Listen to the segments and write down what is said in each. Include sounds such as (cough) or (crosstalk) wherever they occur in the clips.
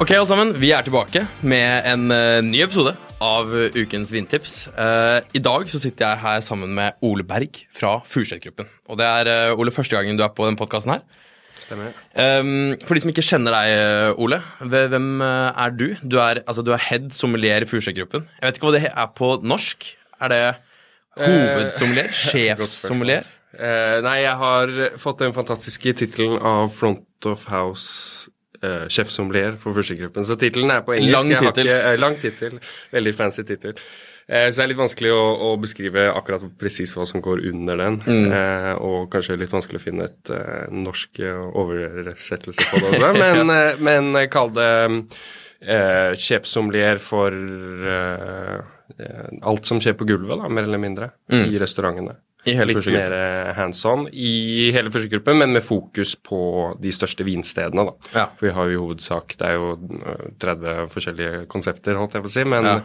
Ok, alle sammen. Vi er tilbake med en eh, ny episode av eh, ukens vintips. Eh, I dag så sitter jeg her sammen med Ole Berg fra Furuset-gruppen. Og det er Ole, første gangen du er på denne podkasten her. Stemmer. Um, for de som ikke kjenner deg, Ole, hvem er du? Du er, altså, du er head sommelier i Furuset-gruppen. Jeg vet ikke hva det er på norsk. Er det hovedsommelier? (laughs) Sjefssommelier? Nei, jeg har fått den fantastiske tittelen av Front of House uh, sjefsommelier på førstegruppen. Så tittelen er på engelsk. Lang tittel. eh, lang tittel. Veldig fancy tittel. Uh, så det er litt vanskelig å, å beskrive akkurat presis hva som går under den. Mm. Uh, og kanskje litt vanskelig å finne et norsk oversettelse på det også. (laughs) Men, eh, men kall det eh, sjefsommelier for alt som skjer på gulvet, da, mer eller mindre, i restaurantene. I hele Litt mer eh, hands on i hele Fursegruppen, men med fokus på de største vinstedene. da. Ja. For vi har jo i hovedsak Det er jo eh, 30 forskjellige konsepter, holdt jeg på å si, men Ja.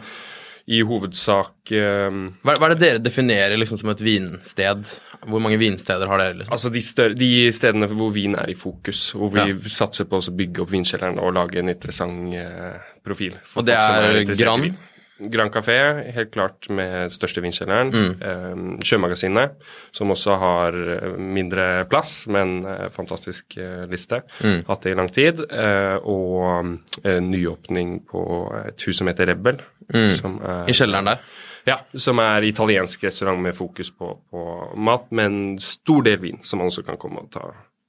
i hovedsak um, Hva, hva er det dere definerer liksom som et vinsted? Hvor mange vinsteder har dere? Liksom? Altså de, større, de stedene hvor vin er i fokus, hvor vi satser på å bygge opp vinkjelleren og lage en interessant uh, profil. Og det er, er Grand? Grand Café, helt klart med største vinkjelleren. Mm. Eh, Sjømagasinet, som også har eh, mindre plass, men eh, fantastisk eh, liste. Mm. Hatt det i lang tid. Eh, og nyåpning på et hus som heter Rebel. Som er, Mm. I kjelleren der? ja, som er italiensk restaurant med fokus på, på mat, men stor del vin, som man også kan komme og ta,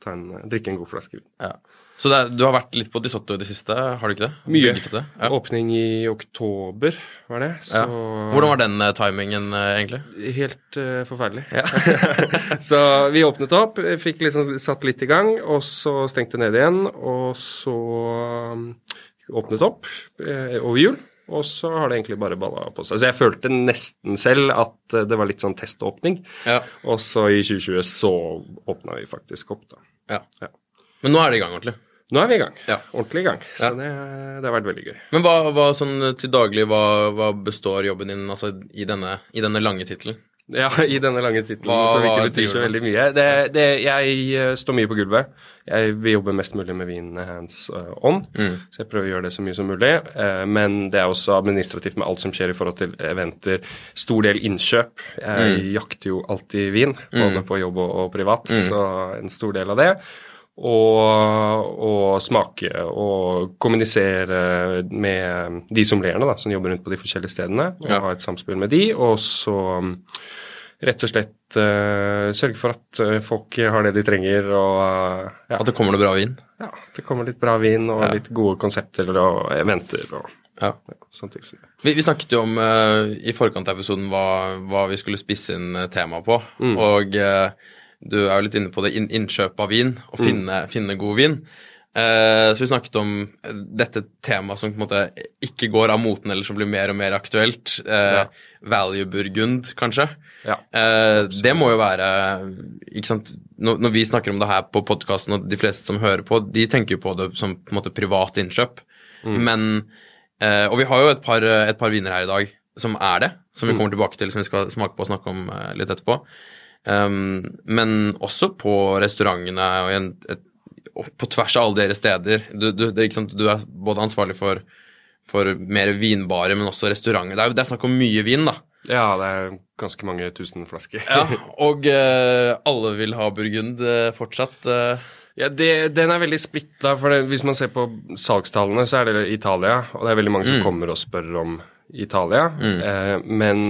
ta en, drikke en god flaske vin. Ja. Så er, du har vært litt på Disotto i det siste, har du ikke det? Mye. Det? Ja. Åpning i oktober, var det. Så Ja. Hvordan var den eh, timingen, eh, egentlig? Helt uh, forferdelig. (laughs) så vi åpnet opp, fikk liksom satt litt i gang, og så stengte ned igjen. Og så um, åpnet opp eh, over jul. Og så har det egentlig bare balla på seg. Så jeg følte nesten selv at det var litt sånn teståpning. Ja. Og så i 2020 så åpna vi faktisk opp, da. ja. Ja. Men nå er det i gang ordentlig. Nå er vi i gang. Ja. Ordentlig i gang. Så Ja. det, det har vært veldig gøy. Men hva, hva sånn til daglig, hva, hva består jobben din altså, i, denne, i denne lange tittelen? Ja, i denne lange tittelen som ikke betyr så veldig mye. Det, det, jeg eh, står mye på gulvet. Jeg vil jobbe mest mulig med vinen hands eh, on, Mm. så jeg prøver å gjøre det så mye som mulig. Eh, Men det er også administrativt med alt som skjer i forhold til eventer. Stor del innkjøp. Jeg Mm. jakter jo alltid vin, både på jobb og, privat, så en stor del av det. Og, og smake og kommunisere med de sommelierene da, som jobber rundt på de forskjellige stedene, og Ja. ha et samspill med de, og så um, rett og slett uh, sørge for at eh, folk har det de trenger, og uh, ja, At det kommer noe bra vin? ja, det kommer litt bra vin og Ja. litt gode konsepter og eventer og Ja. ja, som. Vi, vi snakket jo om uh, i forkant av episoden hva, hva vi skulle spisse inn temaet på. Mm. Og eh, du er jo litt inne på det inn, innkjøp av vin, og Mm. finne, finne god vin. Eh, så vi snakket om eh, dette temaet som på en måte ikke går av moten, eller som blir mer og mer aktuelt. Eh, Ja. Value burgund, kanskje. Ja. Eh, det må jo være ikke sant? Når, når vi snakker om det her på podkasten, og de fleste som hører på, de tenker jo på det som på en måte privat innkjøp. Men eh, Og vi har jo et par, et par viner her i dag som er det, som vi kommer tilbake til, som vi skal smake på og snakke om litt etterpå. Um, men også på restaurantene og en, et, og på tvers av alle deres steder. Du, du, det, du er både ansvarlig for, for mer vinbare, men også restauranter. Det er, det er snakk om mye vin, da. ja, det er ganske mange tusen flasker. Ja, (laughs) og uh, alle vil ha burgund uh, fortsatt. Uh. Ja, det, Den er veldig splitta. for det, Hvis man ser på salgstallene, så er det Italia. Og det er veldig mange som kommer og spør om Italia. Eh, men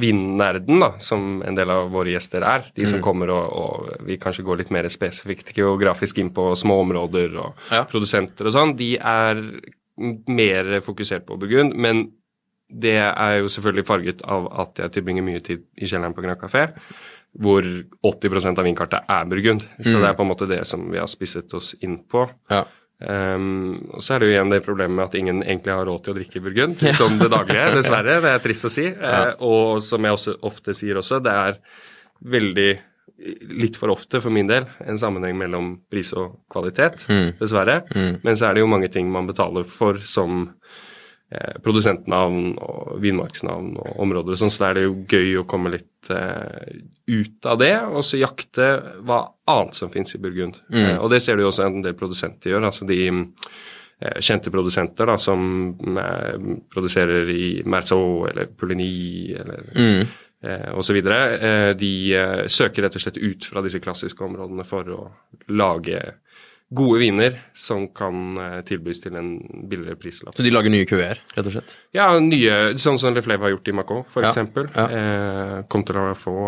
vinnerden, da, som en del av våre gjester er, de som kommer og, og vi kanskje går litt mer spesifikt geografisk inn på små områder og Ja. produsenter og sånn, de er mer fokusert på Burgund. Men det er jo selvfølgelig farget av at jeg tilbringer mye tid i kjelleren på Grand Café, hvor 80% av vinkartet er Burgund. Så det er på en måte det som vi har spisset oss inn på. Ja. Um, og så er det jo igjen det problemet med at ingen egentlig har råd til å drikke burgund som det daglige, (laughs) dessverre. Det er trist å si. Eh, og som jeg også ofte sier også, det er veldig Litt for ofte for min del en sammenheng mellom pris og kvalitet, dessverre. Men så er det jo mange ting man betaler for som eh, produsentnavn og vinmarksnavn og områder og sånn, så da er det jo gøy å komme litt eh, ut av det, og så jakte hva annet som fins i Burgund. Eh, og det ser du jo også en del produsenter gjør. altså de eh, kjente produsenter da, som eh, produserer i Merceau eller Pouligny eller eh, osv. Eh, de eh, søker rett og slett ut fra disse klassiske områdene for å lage gode viner som kan eh, tilbys til en billigere prislapp. Så de lager nye kuer, rett og slett? Ja, nye, sånn som Lefleve har gjort i Macau, for Ja, ja. Eh,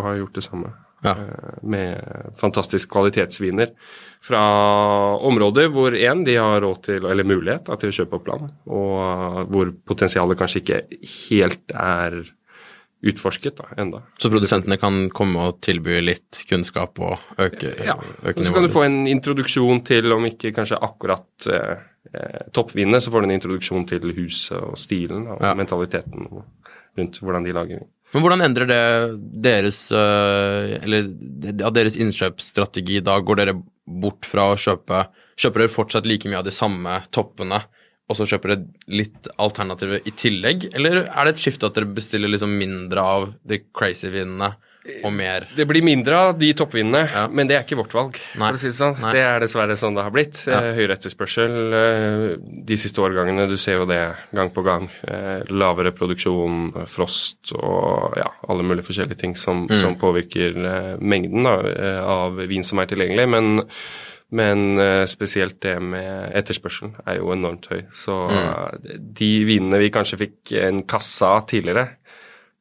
har gjort det samme. Ja. Eh, med fantastisk kvalitetsviner fra områder hvor én, de har råd til, eller mulighet da, til å kjøpe opp land, og hvor potensialet kanskje ikke helt er utforsket da, enda. Så produsentene kan komme og tilby litt kunnskap og øke, Ja, øke så kan du få en introduksjon til, om ikke kanskje akkurat eh, eh, toppvinnet, så får du en introduksjon til huset og stilen og Ja. mentaliteten rundt hvordan de lager vin. Men hvordan endrer det deres øh, Eller av deres innkjøpsstrategi da? Går dere bort fra å kjøpe Kjøper dere fortsatt like mye av de samme toppene, og så kjøper dere litt alternativer i tillegg? Eller er det et skifte at dere bestiller liksom mindre av de crazy vinene og mer Det blir mindre av de toppvinene, Ja. men det er ikke vårt valg. Nei. for å si Det sånn. Nei. Det er dessverre sånn det har blitt. Ja. Høyere etterspørsel eh, de siste årgangene. Du ser jo det gang på gang. Eh, Lavere produksjon, eh, frost og ja, alle mulige forskjellige ting som, Mm. som påvirker eh, mengden da, eh, av vin som er tilgjengelig. Men, men eh, spesielt det med etterspørselen er jo enormt høy. Så Mm. de vinene vi kanskje fikk en kasse av tidligere,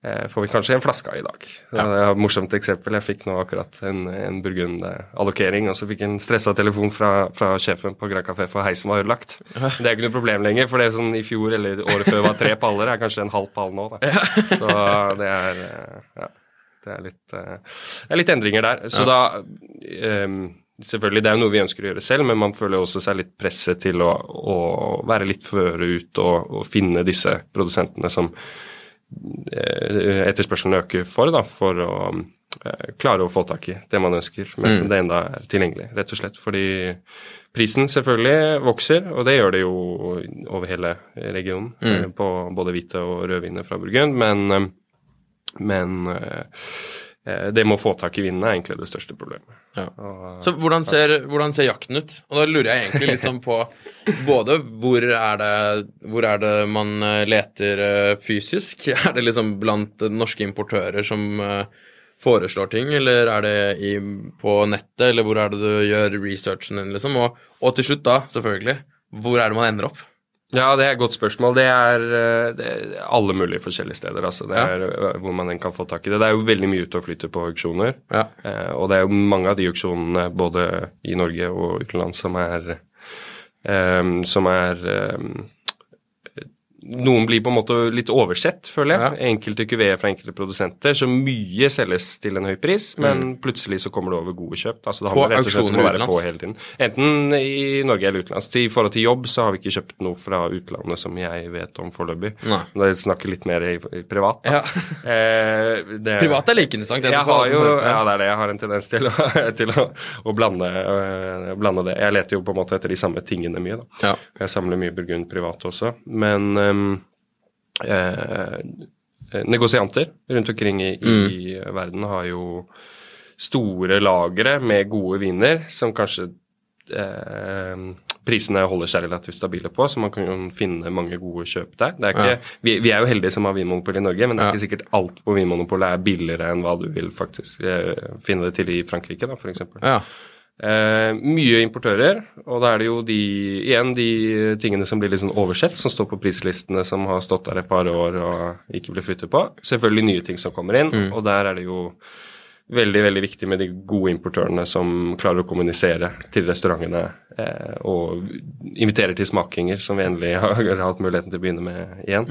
eh, får vi kanskje en flaske av i dag. Ja. Det er et morsomt eksempel. Jeg fikk nå akkurat en, en burgund-allokering, og så fikk jeg en stressa telefon fra, fra sjefen på Grand Café for heisen var ødelagt. Det er ikke noe problem lenger, for det er sånn i fjor eller året før var tre paller, det er kanskje en halv pall nå. Da. (laughs) Så det er eh, ja, det er litt, det er litt endringer der. Så da ehm, Selvfølgelig, det er jo noe vi ønsker å gjøre selv, men man føler også seg litt presset til å, å være litt føre ut og, og finne disse produsentene som eh, etterspørselen øker for, da, for å eh, klare å få tak i det man ønsker, mens det enda er tilgjengelig, rett og slett. Fordi prisen selvfølgelig vokser, og det gjør det jo over hele regionen, mm. på både hvite og rødviner fra Burgund, men, eh, men eh, eh, det med å få tak i vinden er egentlig det største problemet. Ja. Og, Så hvordan ser, hvordan ser jakten ut? Og da lurer jeg egentlig litt sånn på både hvor er det, hvor er det man eh, leter eh, fysisk? (laughs) Er det liksom blant eh, norske importører som eh, foreslår ting, eller er det i, på nettet, eller hvor er det du gjør researchen din, liksom? Og, og til slutt, da, selvfølgelig, hvor er det man ender opp? Ja, det er et godt spørsmål. Det er, eh, det er alle mulige forskjellige steder. Altså. Det er ja. hvor man kan få tak i det. Det er jo veldig mye ute og flyter på auksjoner. Ja. Eh, og det er jo mange av de auksjonene både i Norge og utenlands som er um, Som er eh, noen blir på en måte litt oversett, føler jeg. Enkelte kuveer fra enkelte produsenter. Så mye selges til en høy pris, men plutselig så kommer det over gode kjøp. Altså, det Mm. På handler rett og slett om auksjoner å være utenlands? på hele tiden. Enten i Norge eller utenlands. I forhold til jobb så har vi ikke kjøpt noe fra utlandet som jeg vet om foreløpig. Jeg snakker litt mer i, i privat. Da. Ja. (laughs) Eh, det, Privat er like interessant. det jeg har jo, ja, det er det. Jeg har en tendens til å, (laughs) til å, å blande, øh, blande det. Jeg leter jo på en måte etter de samme tingene mye, da. Ja. Jeg samler mye burgund privat også. Men eh, negosianter rundt omkring i, i verden har jo store lagre med gode viner som kanskje eh, prisene holder seg relativt stabile på, så man kan jo finne mange gode kjøp der. Det er ikke, vi, vi er jo heldige som har vinmonopol i Norge, men det er Ja. ikke sikkert alt på Vinmonopolet er billigere enn hva du vil faktisk eh, finne det til i Frankrike, da, eksempel. Ja. Eh, mye importører, og da er det jo de, igjen de tingene som blir litt sånn oversett, som står på prislistene som har stått der et par år og ikke blir flyttet på. Selvfølgelig nye ting som kommer inn, og der er det jo veldig veldig viktig med de gode importørene som klarer å kommunisere til restaurantene eh, og inviterer til smakinger, som vi endelig har, (laughs) har hatt muligheten til å begynne med igjen.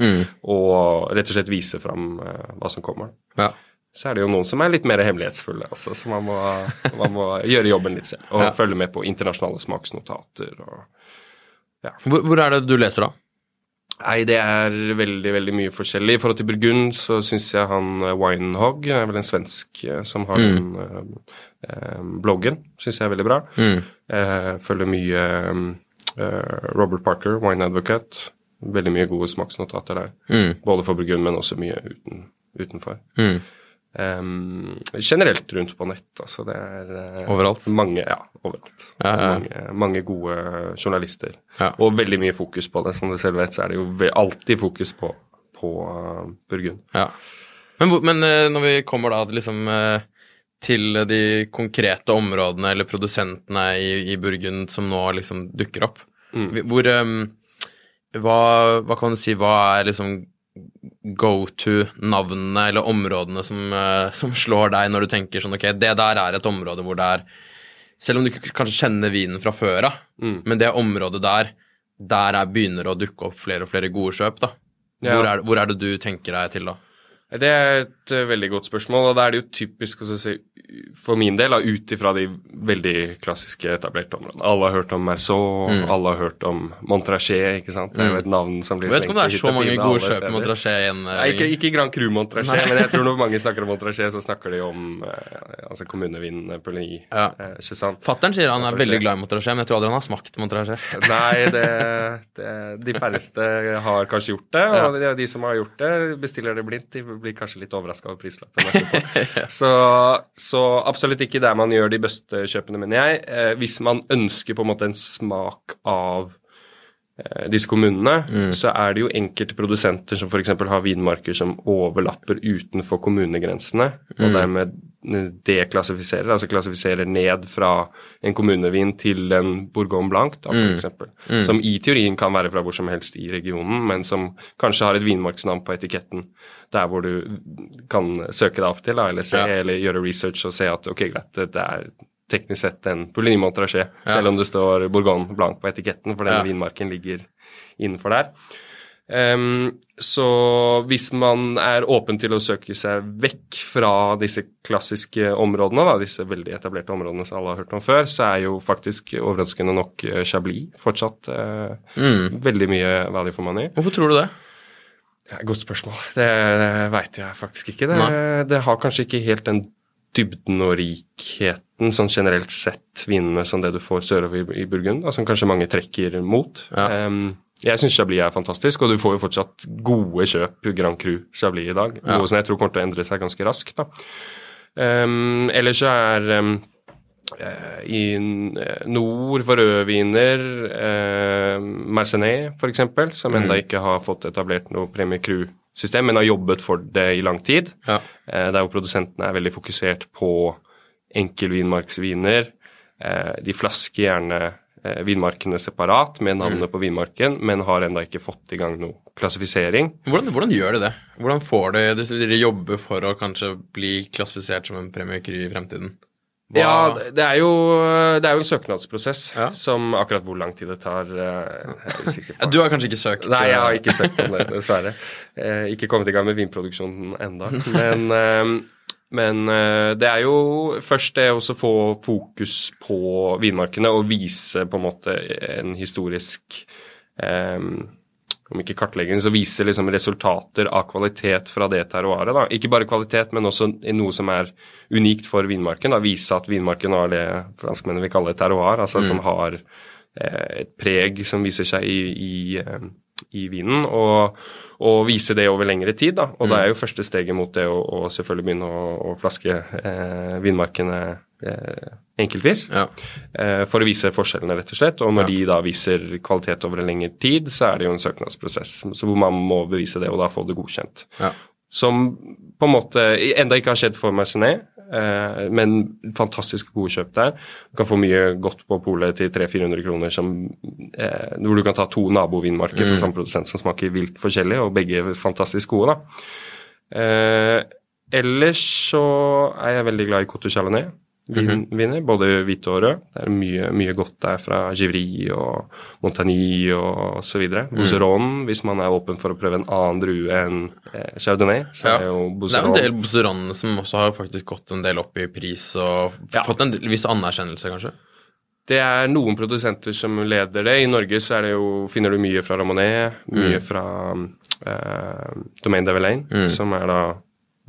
Og rett og slett vise fram eh, hva som kommer. Ja. Så er det jo noen som er litt mer hemmelighetsfulle, også, så man må, man må (laughs) gjøre jobben litt selv. Og Ja. følge med på internasjonale smaksnotater og Hvor, hvor er det du leser, da? Nei, det er veldig, veldig mye forskjellig. I forhold til Burgund så syns jeg han eh, Winehog, er vel en svensk eh, som har den eh, eh, bloggen, syns jeg er veldig bra. Eh, følger mye eh, Robert Parker, Wine Advocate. Veldig mye gode smaksnotater der. Mm. Både for Burgund, men også mye uten, utenfor. Mm. Em, generelt rundt på nett, altså. Det er eh, Overalt? Mange, ja, overalt. Ja, ja. Mange, mange gode journalister. Ja. Og veldig mye fokus på det. Som du selv vet, så er det jo alltid fokus på, på uh, Burgund. Ja. Men, men eh, når vi kommer da liksom til de konkrete områdene eller produsentene i, i Burgund som nå liksom dukker opp, Mm. hvor um, hva, hva kan du si, hva er liksom go to-navnene eller områdene som, eh, som slår deg når du tenker sånn ok, det der er et område hvor det er Selv om du kanskje kjenner vinen fra før av, Mm. men det området der, der er, begynner å dukke opp flere og flere gode kjøp, da. Ja. Hvor, er, hvor er det du tenker deg til, da? Det er et eh, veldig godt spørsmål, og da er det jo typisk å si, for min del, ut ifra de veldig klassiske etablerte områdene. Alle har hørt om Merceau, alle har hørt om Montrachet, ikke sant. Det er jo et navn som blir Jeg vet ikke om det er så mange gode kjøp i Montrachet igjen. eh, Nei, ikke, ikke Grand Cru Montrachet, men jeg tror når (laughs) mange snakker om Montrachet, så snakker de om eh, altså kommunevin Pouligny. Ja. Eh, ikke sant? Fattern sier han er Montrachet. veldig glad i Montrachet, men jeg tror aldri han har smakt Montrachet. (laughs) Nei, det, det, de færreste har kanskje gjort det. Og de, de som har gjort det, bestiller det blindt. De blir kanskje litt overraska over prislappen (laughs) Så, så, så absolutt ikke der man gjør de beste kjøpene, mener jeg. Eh, hvis man ønsker på en måte en smak av disse kommunene, så er det jo enkelte produsenter som f.eks. har vinmarker som overlapper utenfor kommunegrensene, og dermed deklassifiserer, altså klassifiserer ned fra en kommunevin til en Bourgogne Blanc, da, for eksempel. Som i teorien kan være fra hvor som helst i regionen, men som kanskje har et vinmarksnavn på etiketten der hvor du kan søke deg opp til, da, eller se, Ja. eller gjøre research og se at ok, greit, det er teknisk sett en Pouligny Montrachet, selv om det står Bourgogne Blanc på etiketten, for denne Ja. vinmarken ligger innenfor der. Um, så hvis man er åpen til å søke seg vekk fra disse klassiske områdene, da, disse veldig etablerte områdene som alle har hørt om før, så er jo faktisk overraskende nok eh, Chablis fortsatt eh, veldig mye value for money. Hvorfor tror du det? Godt spørsmål. Det, det veit jeg faktisk ikke. Det, det har kanskje ikke helt den dybden og rikheten sånn generelt sett vinene som det du får sørover i, Burgund, da, som kanskje mange trekker mot. Ja. Um, jeg syns Chablis er fantastisk, og du får jo fortsatt gode kjøp Grand Cru Chablis i dag. Ja. Noe som jeg tror kommer til å endre seg ganske raskt. da. Um, ellers så er eh, i eh, nord for rødviner, eh, Mercenet f.eks., som Mm. ikke har fått etablert noe Premier Cru-system, men har jobbet for det i lang tid. Ja. Eh, der hvor produsentene er veldig fokusert på enkelvinmarksviner. Eh, de flasker gjerne eh, vinmarkene separat med navnet Mm. på vinmarken, men har enda ikke fått i gang noe klassifisering. Hvordan, hvordan gjør de det? Hvordan får de Du sier de jobber for å kanskje bli klassifisert som en Premier Cru i fremtiden? Hva- Ja, det er jo, det er jo en søknadsprosess Ja. som akkurat hvor lang tid det tar, eh, er usikker på. Du har kanskje ikke søkt? Nei, jeg har eh, ikke søkt om det, dessverre. Eh, ikke kommet i gang med vinproduksjonen enda. Men, men det er jo først det å få fokus på vinmarkene og vise på en måte en historisk eh, om ikke kartlegging, så viser liksom resultater av kvalitet fra det terroiret. da. Ikke bare kvalitet, men også noe som er unikt for vinmarken. da. Vise at vinmarken har det franskmennene vil kalle terroir, altså som har eh, et preg som viser seg i, i, eh, i vinen, og, og vise det over lengre tid. da. Og det er jo første steget mot det å, å selvfølgelig begynne å, å flaske eh, vinmarkene enkeltvis. Ja. Eh, for å vise forskjellene, rett og slett. Og når de da viser kvalitet over en lengre tid, så er det jo en søknadsprosess så hvor man må bevise det, og da få det godkjent. Ja. som på en måte enda ikke har skjedd for Mercenet, eh, men fantastisk gode kjøp der. Du kan få mye godt på polet til 300-400 kroner, som, eh, hvor du kan ta to nabovinmarker fra samme produsent som smaker vilt forskjellig, og begge er fantastisk gode. da. Eh, ellers så er jeg veldig glad i Cote Chalanet. Vin, viner, både hvite og rød. Det er mye, mye godt der fra Givry og Montagny og så videre. Bousseron, hvis man er åpen for å prøve en annen drue enn eh, Chardonnay, så Ja. er jo Det er en del Bousseron som også har faktisk gått en del opp i pris og Ja. fått en viss anerkjennelse, kanskje. Det er noen produsenter som leder det. I Norge så det jo, finner du mye fra Ramonet, mye fra eh, Domaine de mm. som er da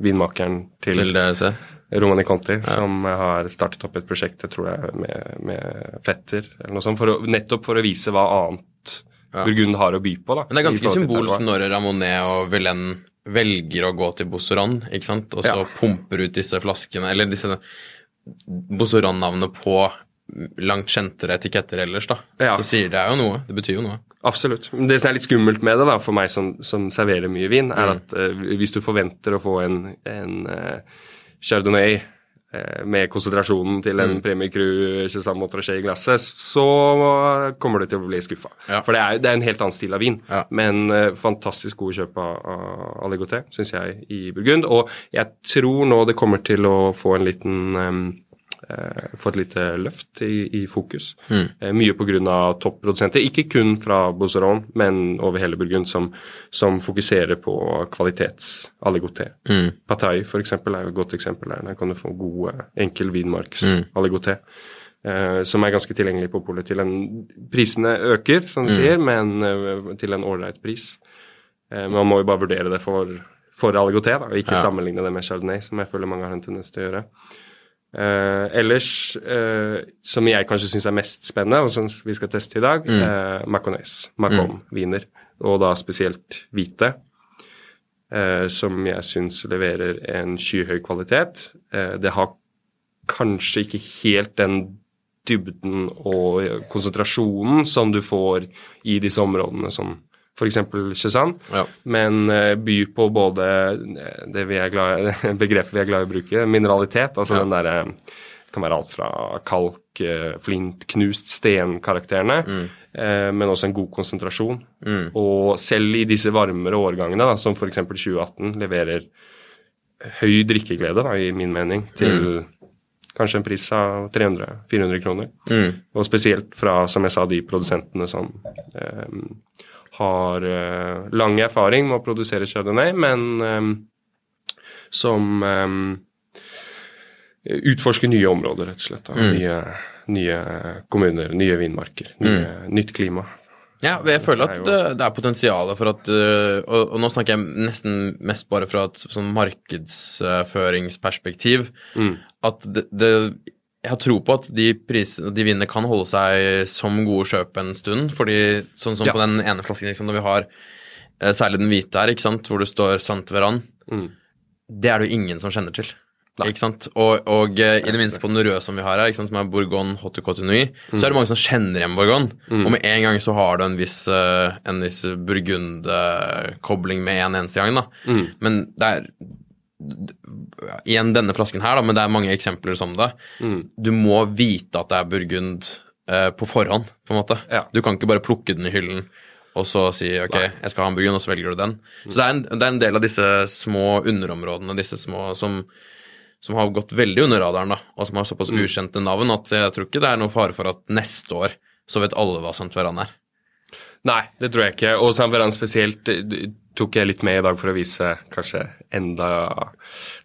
vinmakeren til, Til. Romani Conti, som har startet opp et prosjekt, jeg tror er med, med fetter, eller noe sånt, for å, nettopp for å vise hva annet Ja. Burgund har å by på. da. Men det er ganske symbolsk når Ramonet og Velen velger å gå til Bossoran, ikke sant, og så Ja. pumper ut disse flaskene, eller disse Bossoran-navnene på langt kjentere etiketter ellers, da. Ja. Så sier det jo noe. Det betyr jo noe. Absolutt. Det som er litt skummelt med det, da, for meg som, som serverer mye vin, er at uh, hvis du forventer å få en, en eh, chardonnay eh, med konsentrasjonen til en Premier Crew i glasset, så kommer du til å bli skuffa. Ja. For det er, det er en helt annen stil av vin. Ja. Men uh, fantastisk gode kjøp av, av Aligoté, syns jeg, i Burgund. Og jeg tror nå det kommer til å få en liten eh, få et lite løft i, i fokus. Eh, mye pga. topprodusenter, ikke kun fra Bozeron, men over hele Burgund, som, som fokuserer på kvalitets-aligoté. Mm. Patai eksempel, er jo et godt eksempel der. Der kan du få gode, enkel vinmarks-aligoté. Uh, som er ganske tilgjengelig på polet til en Prisene øker, som du sier, men uh, til en ålreit pris. Uh, man må jo bare vurdere det for, for aligoté, da, og ikke Ja. sammenligne det med chardonnay, som jeg føler mange har en tendens til å gjøre. Eh, ellers, uh, som jeg kanskje syns er mest spennende, og som vi skal teste i dag, eh, Macones. Macon-viner. Og da spesielt hvite. Uh, som jeg syns leverer en skyhøy kvalitet. Det har kanskje ikke helt den dybden og konsentrasjonen som du får i disse områdene som f.eks. Chezanne, Ja. men eh, byr på både eh, det vi er glad, (laughs) begrepet vi er glad i å bruke, mineralitet, altså Ja. den derre det kan være alt fra kalk, eh, flint, knust sten-karakterene, eh, men også en god konsentrasjon. Og selv i disse varmere årgangene, da, som f.eks. 2018, leverer høy drikkeglede, da, i min mening, til kanskje en pris av 300-400 kroner. Og spesielt fra, som jeg sa, de produsentene som eh, har eh, lang erfaring med å produsere chardonnay, men eh, som eh, utforsker nye områder, rett og slett. Da. Nye, nye kommuner, nye vinmarker, nye, nytt klima. Ja, jeg føler at det, det er potensial for at og, og nå snakker jeg nesten mest bare fra et sånn markedsføringsperspektiv. At det, det Jeg har tro på at de pris, de vinene kan holde seg som gode kjøp en stund. fordi sånn som Ja. på den ene flasken liksom, når vi har eh, særlig den hvite her, ikke sant, hvor det står Sant Veran, det er det jo ingen som kjenner til. Ikke sant? Og, og eh, i det minste på den røde som vi har her, ikke sant? som er Bourgogne Haute mm. så er det mange som kjenner igjen Bourgogne. Og med en gang så har du en viss, eh, en viss Burgund-kobling med en eneste gang. da. Men det er Igjen denne flasken her, da, men det er mange eksempler som det. Du må vite at det er Burgund eh, på forhånd, på en måte. Ja. Du kan ikke bare plukke den i hyllen og så si ok, jeg skal ha en Burgund, og så velger du den. Så det er, en, det er en del av disse små underområdene, disse små som som har gått veldig under radaren, da, og som har såpass ukjente navn at jeg tror ikke det er noe fare for at neste år så vet alle hva Sant Veran er. Nei, det tror jeg ikke. Og San Ferran spesielt eh, tok jeg litt med i dag for å vise kanskje enda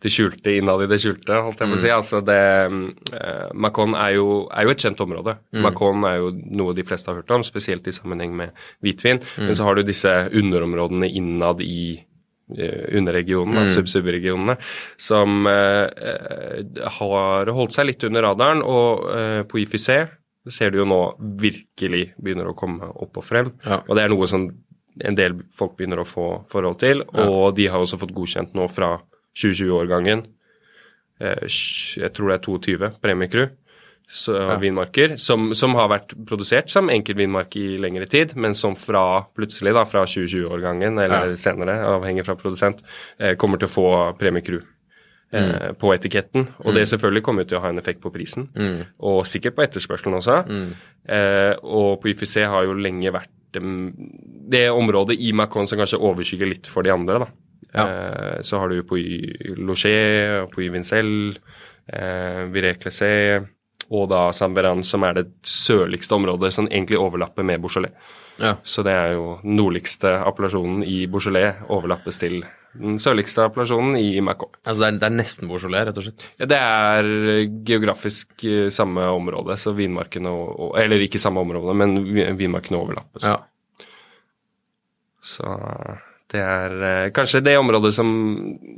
det skjulte innad i det skjulte, holdt jeg på å si. Altså det uh, Macon er jo, er jo et kjent område. Macon er jo noe de fleste har hørt om, spesielt i sammenheng med hvitvin. Men så har du disse underområdene innad i underregionene, sub-sub-regionene, som eh, har holdt seg litt under radaren. Og på IFC ser du jo nå virkelig begynner å komme opp og frem. Ja. Og det er noe som en del folk begynner å få forhold til. Og de har også fått godkjent nå fra 2020-årgangen. Eh, Jeg tror det er 22 premiecrew. Ja. vinmarker, som, som har vært produsert som enkeltvinmark i lengre tid, men som fra plutselig, da, fra 2020-årgangen eller Ja. senere, avhengig fra produsent, eh, kommer til å få Premie Mm. Eh, på etiketten, og det selvfølgelig kommer til å ha en effekt på prisen, og sikkert på etterspørselen også. Eh, og på YFC har jo lenge vært dem- det området i Macon som kanskje overskygger litt for de andre. da. Eh, så har du Puy Y Loger, og på Vincel, eh, Viré Clessé og da Samveran, som er det sørligste området som egentlig overlapper med Beaujolais. Ja. Så det er jo nordligste appellasjonen i Beaujolais overlappes til den sørligste appellasjonen i Macon. Altså det er, det er nesten Beaujolais, rett og slett. Ja, det er geografisk eh, samme område, så vinmarkene og, Eller ikke samme område, men vi- vinmarkene overlappes. Ja. Så det er eh, kanskje det området som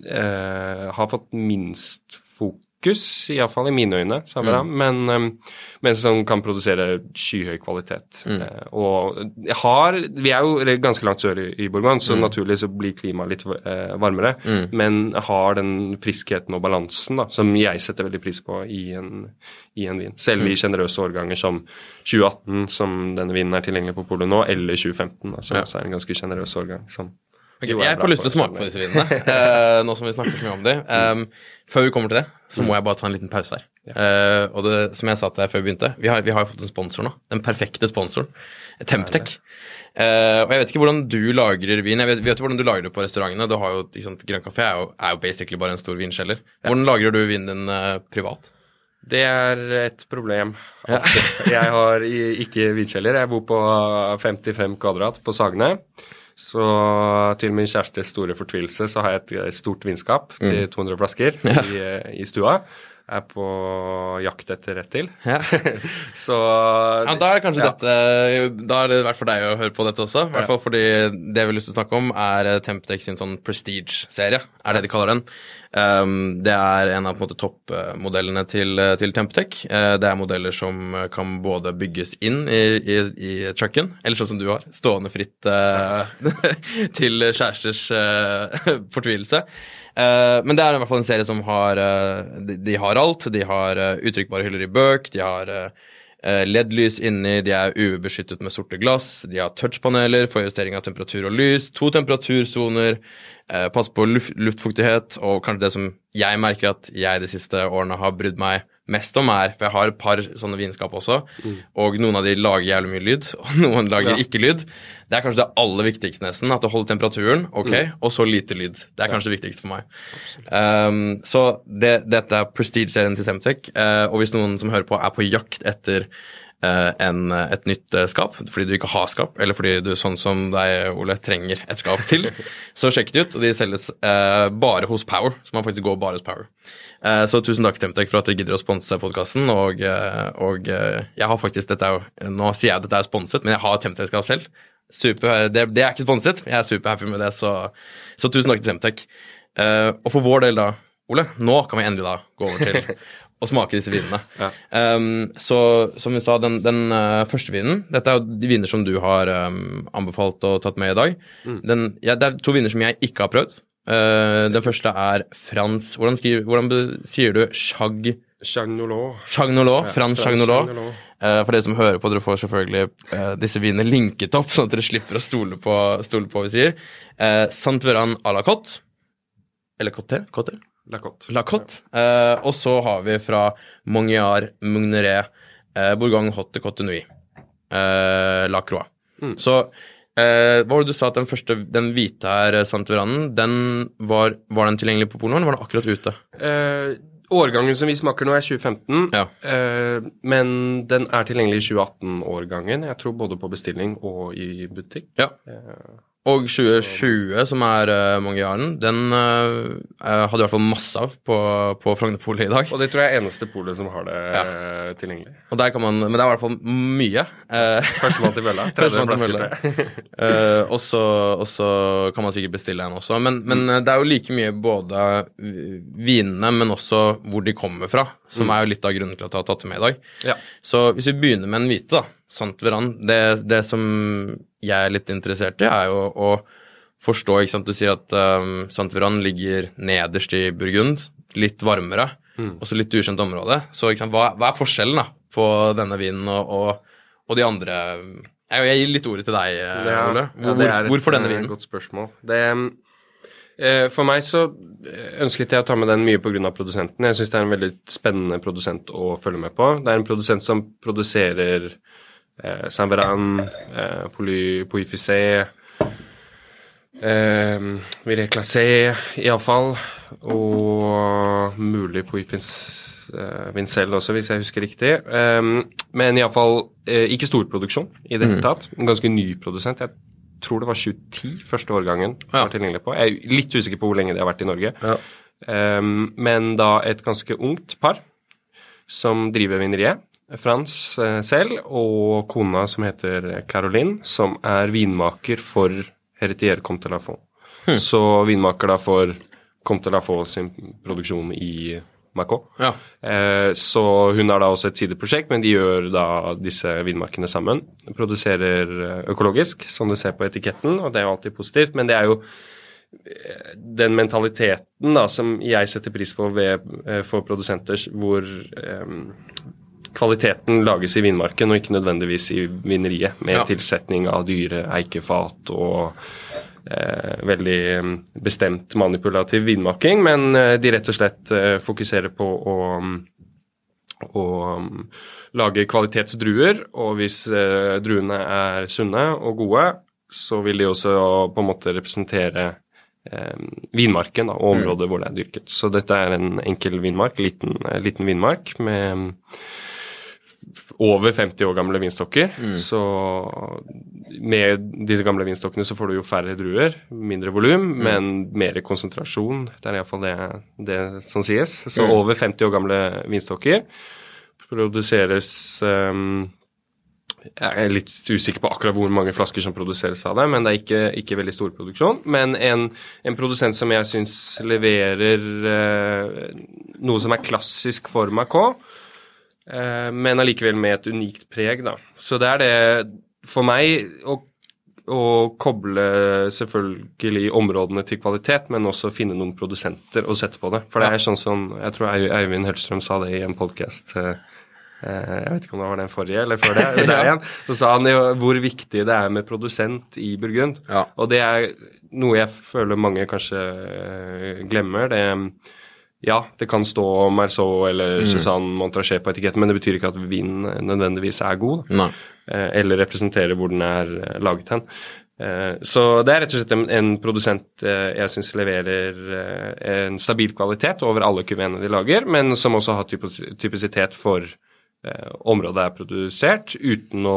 eh, har fått minst fokus, iallfall i mine øyne, Samara, men, eh, men som kan produsere skyhøy kvalitet. Eh, og har Vi er jo ganske langt sør i, Bourgogne, så naturlig så blir klimaet litt eh, varmere, men har den friskheten og balansen da, som jeg setter veldig pris på i en, i en vin. Selv i sjenerøse årganger som 2018, som denne vinen er tilgjengelig på polet nå, eller 2015, da, som Ja. også er en ganske sjenerøs årgang. som Ok, jo er jeg får lyst til å smake på disse vinene, uh, nå som vi snakker så mye om de. Um, før vi kommer til det, så må jeg bare ta en liten pause her. Uh, og det, som jeg sa til deg før vi begynte, vi har, vi har jo fått en sponsor nå. Den perfekte sponsoren. Temptec. Uh, og jeg vet ikke hvordan du lagrer vin. Jeg vet, vet hvordan du lagrer det på restaurantene. Du har jo, sant, Grønn kafé er jo, er jo basically bare en stor vinkjeller. Hvordan lagrer du vinen din uh, privat? Det er et problem. Jeg har ikke vinkjeller. Jeg bor på 55 kvadrat på Sagene. Så til min kjærestes store fortvilelse så har jeg et stort vinskap til 200 flasker i, eh, i stua. Er på jakt etter rett til. Ja. (laughs) Så Ja, Da er det kanskje Ja. dette Da er det verdt for deg å høre på dette også. I hvert fall fordi det vi har lyst til å snakke om, er Temptex sin sånn prestige-serie. Er det de kaller den. Um, det er en av på en måte toppmodellene til, eh, til Temptec. Uh, det er modeller som eh, kan både bygges inn i, i, i trucken, eller sånn som du har, stående fritt uh, (laughs) til kjæresters uh, (laughs) fortvilelse. Eh, men det er i hvert fall en serie som har uh, de, de har alt. De har uh, uttrykkbare hyller i bøk, de har LED-lys inni, de er UV-beskyttet med sorte glass, de har touchpaneler for justering av temperatur og lys, to temperatursoner, pass på luft, luftfuktighet, og kanskje det som jeg merker at jeg de siste årene har brydd meg mest om, er For jeg har et par sånne vinskap også, og noen av de lager jævlig mye lyd, og noen lager Ja. ikke lyd. Det er kanskje det aller viktigste, nesten, at det holder temperaturen, ok, og så lite lyd. Det er kanskje det viktigste for meg. Um, så det, dette er prestige-serien til Temtec, uh, og hvis noen som hører på er på jakt etter en, et nytt eh, skap, fordi du ikke har skap, eller fordi du sånn som deg, Ole, trenger et skap til, (laughs) så sjekk det ut, og de selges eh, bare hos Power, så man faktisk går bare hos Power. Eh, så tusen takk, Temtec, for at dere gidder å sponse podkasten, og, eh, og eh, jeg har faktisk, dette er jo, nå sier jeg at dette er sponset, men jeg har Temtec-skap selv. Super, det, det er ikke sponset, jeg er superhappy med det, så, så tusen takk til Temtec. Eh, og for vår del da, Ole, nå kan vi endelig da gå over til (laughs) å smake disse vinene. Um, så som vi sa, den, den uh, første vinen Dette er jo de viner som du har um, anbefalt og tatt med i dag. Den, ja, det er to viner som jeg ikke har prøvd. Uh, den første er Frans Hvordan, skriver, hvordan sier du Chag... Chagnolot. Chagnolot, Frans Chagnolot. Eh, for dere som hører på, dere får selvfølgelig eh, disse vinene linket opp, sånn at dere slipper å stole på, stole på hva vi sier. Santveran Sant Veran à la Cotte. Eller Cotte? Cotte? Lacotte. La Cotte. Uh, og så har vi fra Mongiar Mugneret uh, Bourgogne Hotte Cotte Nui. Eh, La Croix. Så eh, hva var det du sa at den første, den hvite her, eh, Sant Veranen, den var, var den tilgjengelig på Polen, eller var den akkurat ute? Eh, årgangen som vi smaker nå, er 2015. Ja. Eh, men den er tilgjengelig i 2018-årgangen. Jeg tror både på bestilling og i butikk. Ja. Og 2020, som er uh, Mangiaren, den eh, eh, hadde i hvert fall masse av på, på Frognerpolet i dag. Og det tror jeg er eneste polet som har det eh, tilgjengelig. Og der kan man, Men det er i hvert fall mye. (laughs) Uh, Førstemann til bølla. 30 (laughs) Førstemann til. (laughs) Eh, og så og så kan man sikkert bestille en også. Men, men eh, det er jo like mye både eh, vinene, men også hvor de kommer fra, som er jo litt av grunnen til at jeg har tatt det med i dag. Ja. Så hvis vi begynner med en hvite, da, Sant Veran det, det som jeg er litt interessert i, er jo å forstå ikke sant, Du sier at um, Sant Veran ligger nederst i Burgund, litt varmere, og så litt ukjent område. Så ikke sant, hva, hva er forskjellen da, på denne vinen og, og, og de andre jeg, jeg, gir litt ordet til deg, eh, ja, Ole. Hvor, ja, et, hvorfor denne vinen? Godt spørsmål. Det, eh, for meg så ønsket jeg å ta med den mye pga. produsenten. Jeg syns det er en veldig spennende produsent å følge med på. Det er en produsent som produserer eh, Saint Veran, eh, Poifisé eh, Viré Classé, iallfall. Og mulig på eh, Vincel også, hvis jeg husker riktig. Eh, men iallfall eh, ikke storproduksjon i det hele mm. tatt. En ganske ny produsent. Jeg tror det var 2010 første årgangen ja. var tilgjengelig på. Jeg er litt usikker på hvor lenge det har vært i Norge. Ja. Um, men da et ganske ungt par som driver vineriet. Frans uh, selv og kona som heter Caroline, som er vinmaker for Heretier Comte Lafont. Hmm. Så vinmaker da for Comte la Faux sin produksjon i Macau. Ja. Eh, så hun har da også et sideprosjekt, men de gjør da disse vinmarkene sammen. Produserer eh, økologisk, som du ser på etiketten, og det er jo alltid positivt. Men det er jo eh, den mentaliteten da som jeg setter pris på ved, eh, for produsenter, hvor eh, kvaliteten lages i vinmarken og ikke nødvendigvis i vineriet, med ja. tilsetning av dyre eikefat og eh, veldig mm, bestemt manipulativ vinmaking, men eh, de rett og slett eh, fokuserer på å, mm, å um, lage kvalitetsdruer, og hvis eh, druene er sunne og gode, så vil de også på en måte representere eh, vinmarken da, og området mm. hvor det er dyrket. Så dette er en enkel vinmark, liten, eh, liten vinmark med over 50 år gamle vinstokker. Mm. Så med disse gamle vinstokkene så får du jo færre druer, mindre volum, mm. men mer konsentrasjon. Det er iallfall det, det som sies. Så mm. over 50 år gamle vinstokker produseres um, jeg er litt usikker på akkurat hvor mange flasker som produseres av det, men det er ikke, ikke veldig stor produksjon. Men en, en produsent som jeg syns leverer eh, noe som er klassisk for Macau, men allikevel med et unikt preg, da. Så det er det for meg å, å koble selvfølgelig områdene til kvalitet, men også finne noen produsenter og sette på det. For det er sånn som Jeg tror Eivind Hellstrøm sa det i en podkast. Eh, eh, jeg vet ikke om det var den forrige eller før det. (laughs) det igjen, så sa han jo hvor viktig det er med produsent i Burgund. Ja. Og det er noe jeg føler mange kanskje glemmer. det ja, det kan stå Merceau eller Cézanne mm. Montrachet på etiketten, men det betyr ikke at vinen nødvendigvis er god. Eh, eller representerer hvor den er eh, laget hen. Eh, så det er rett og slett en, en produsent jeg syns leverer en stabil kvalitet over alle kuveene de lager, men som også har typisitet for området det er produsert, uten, å,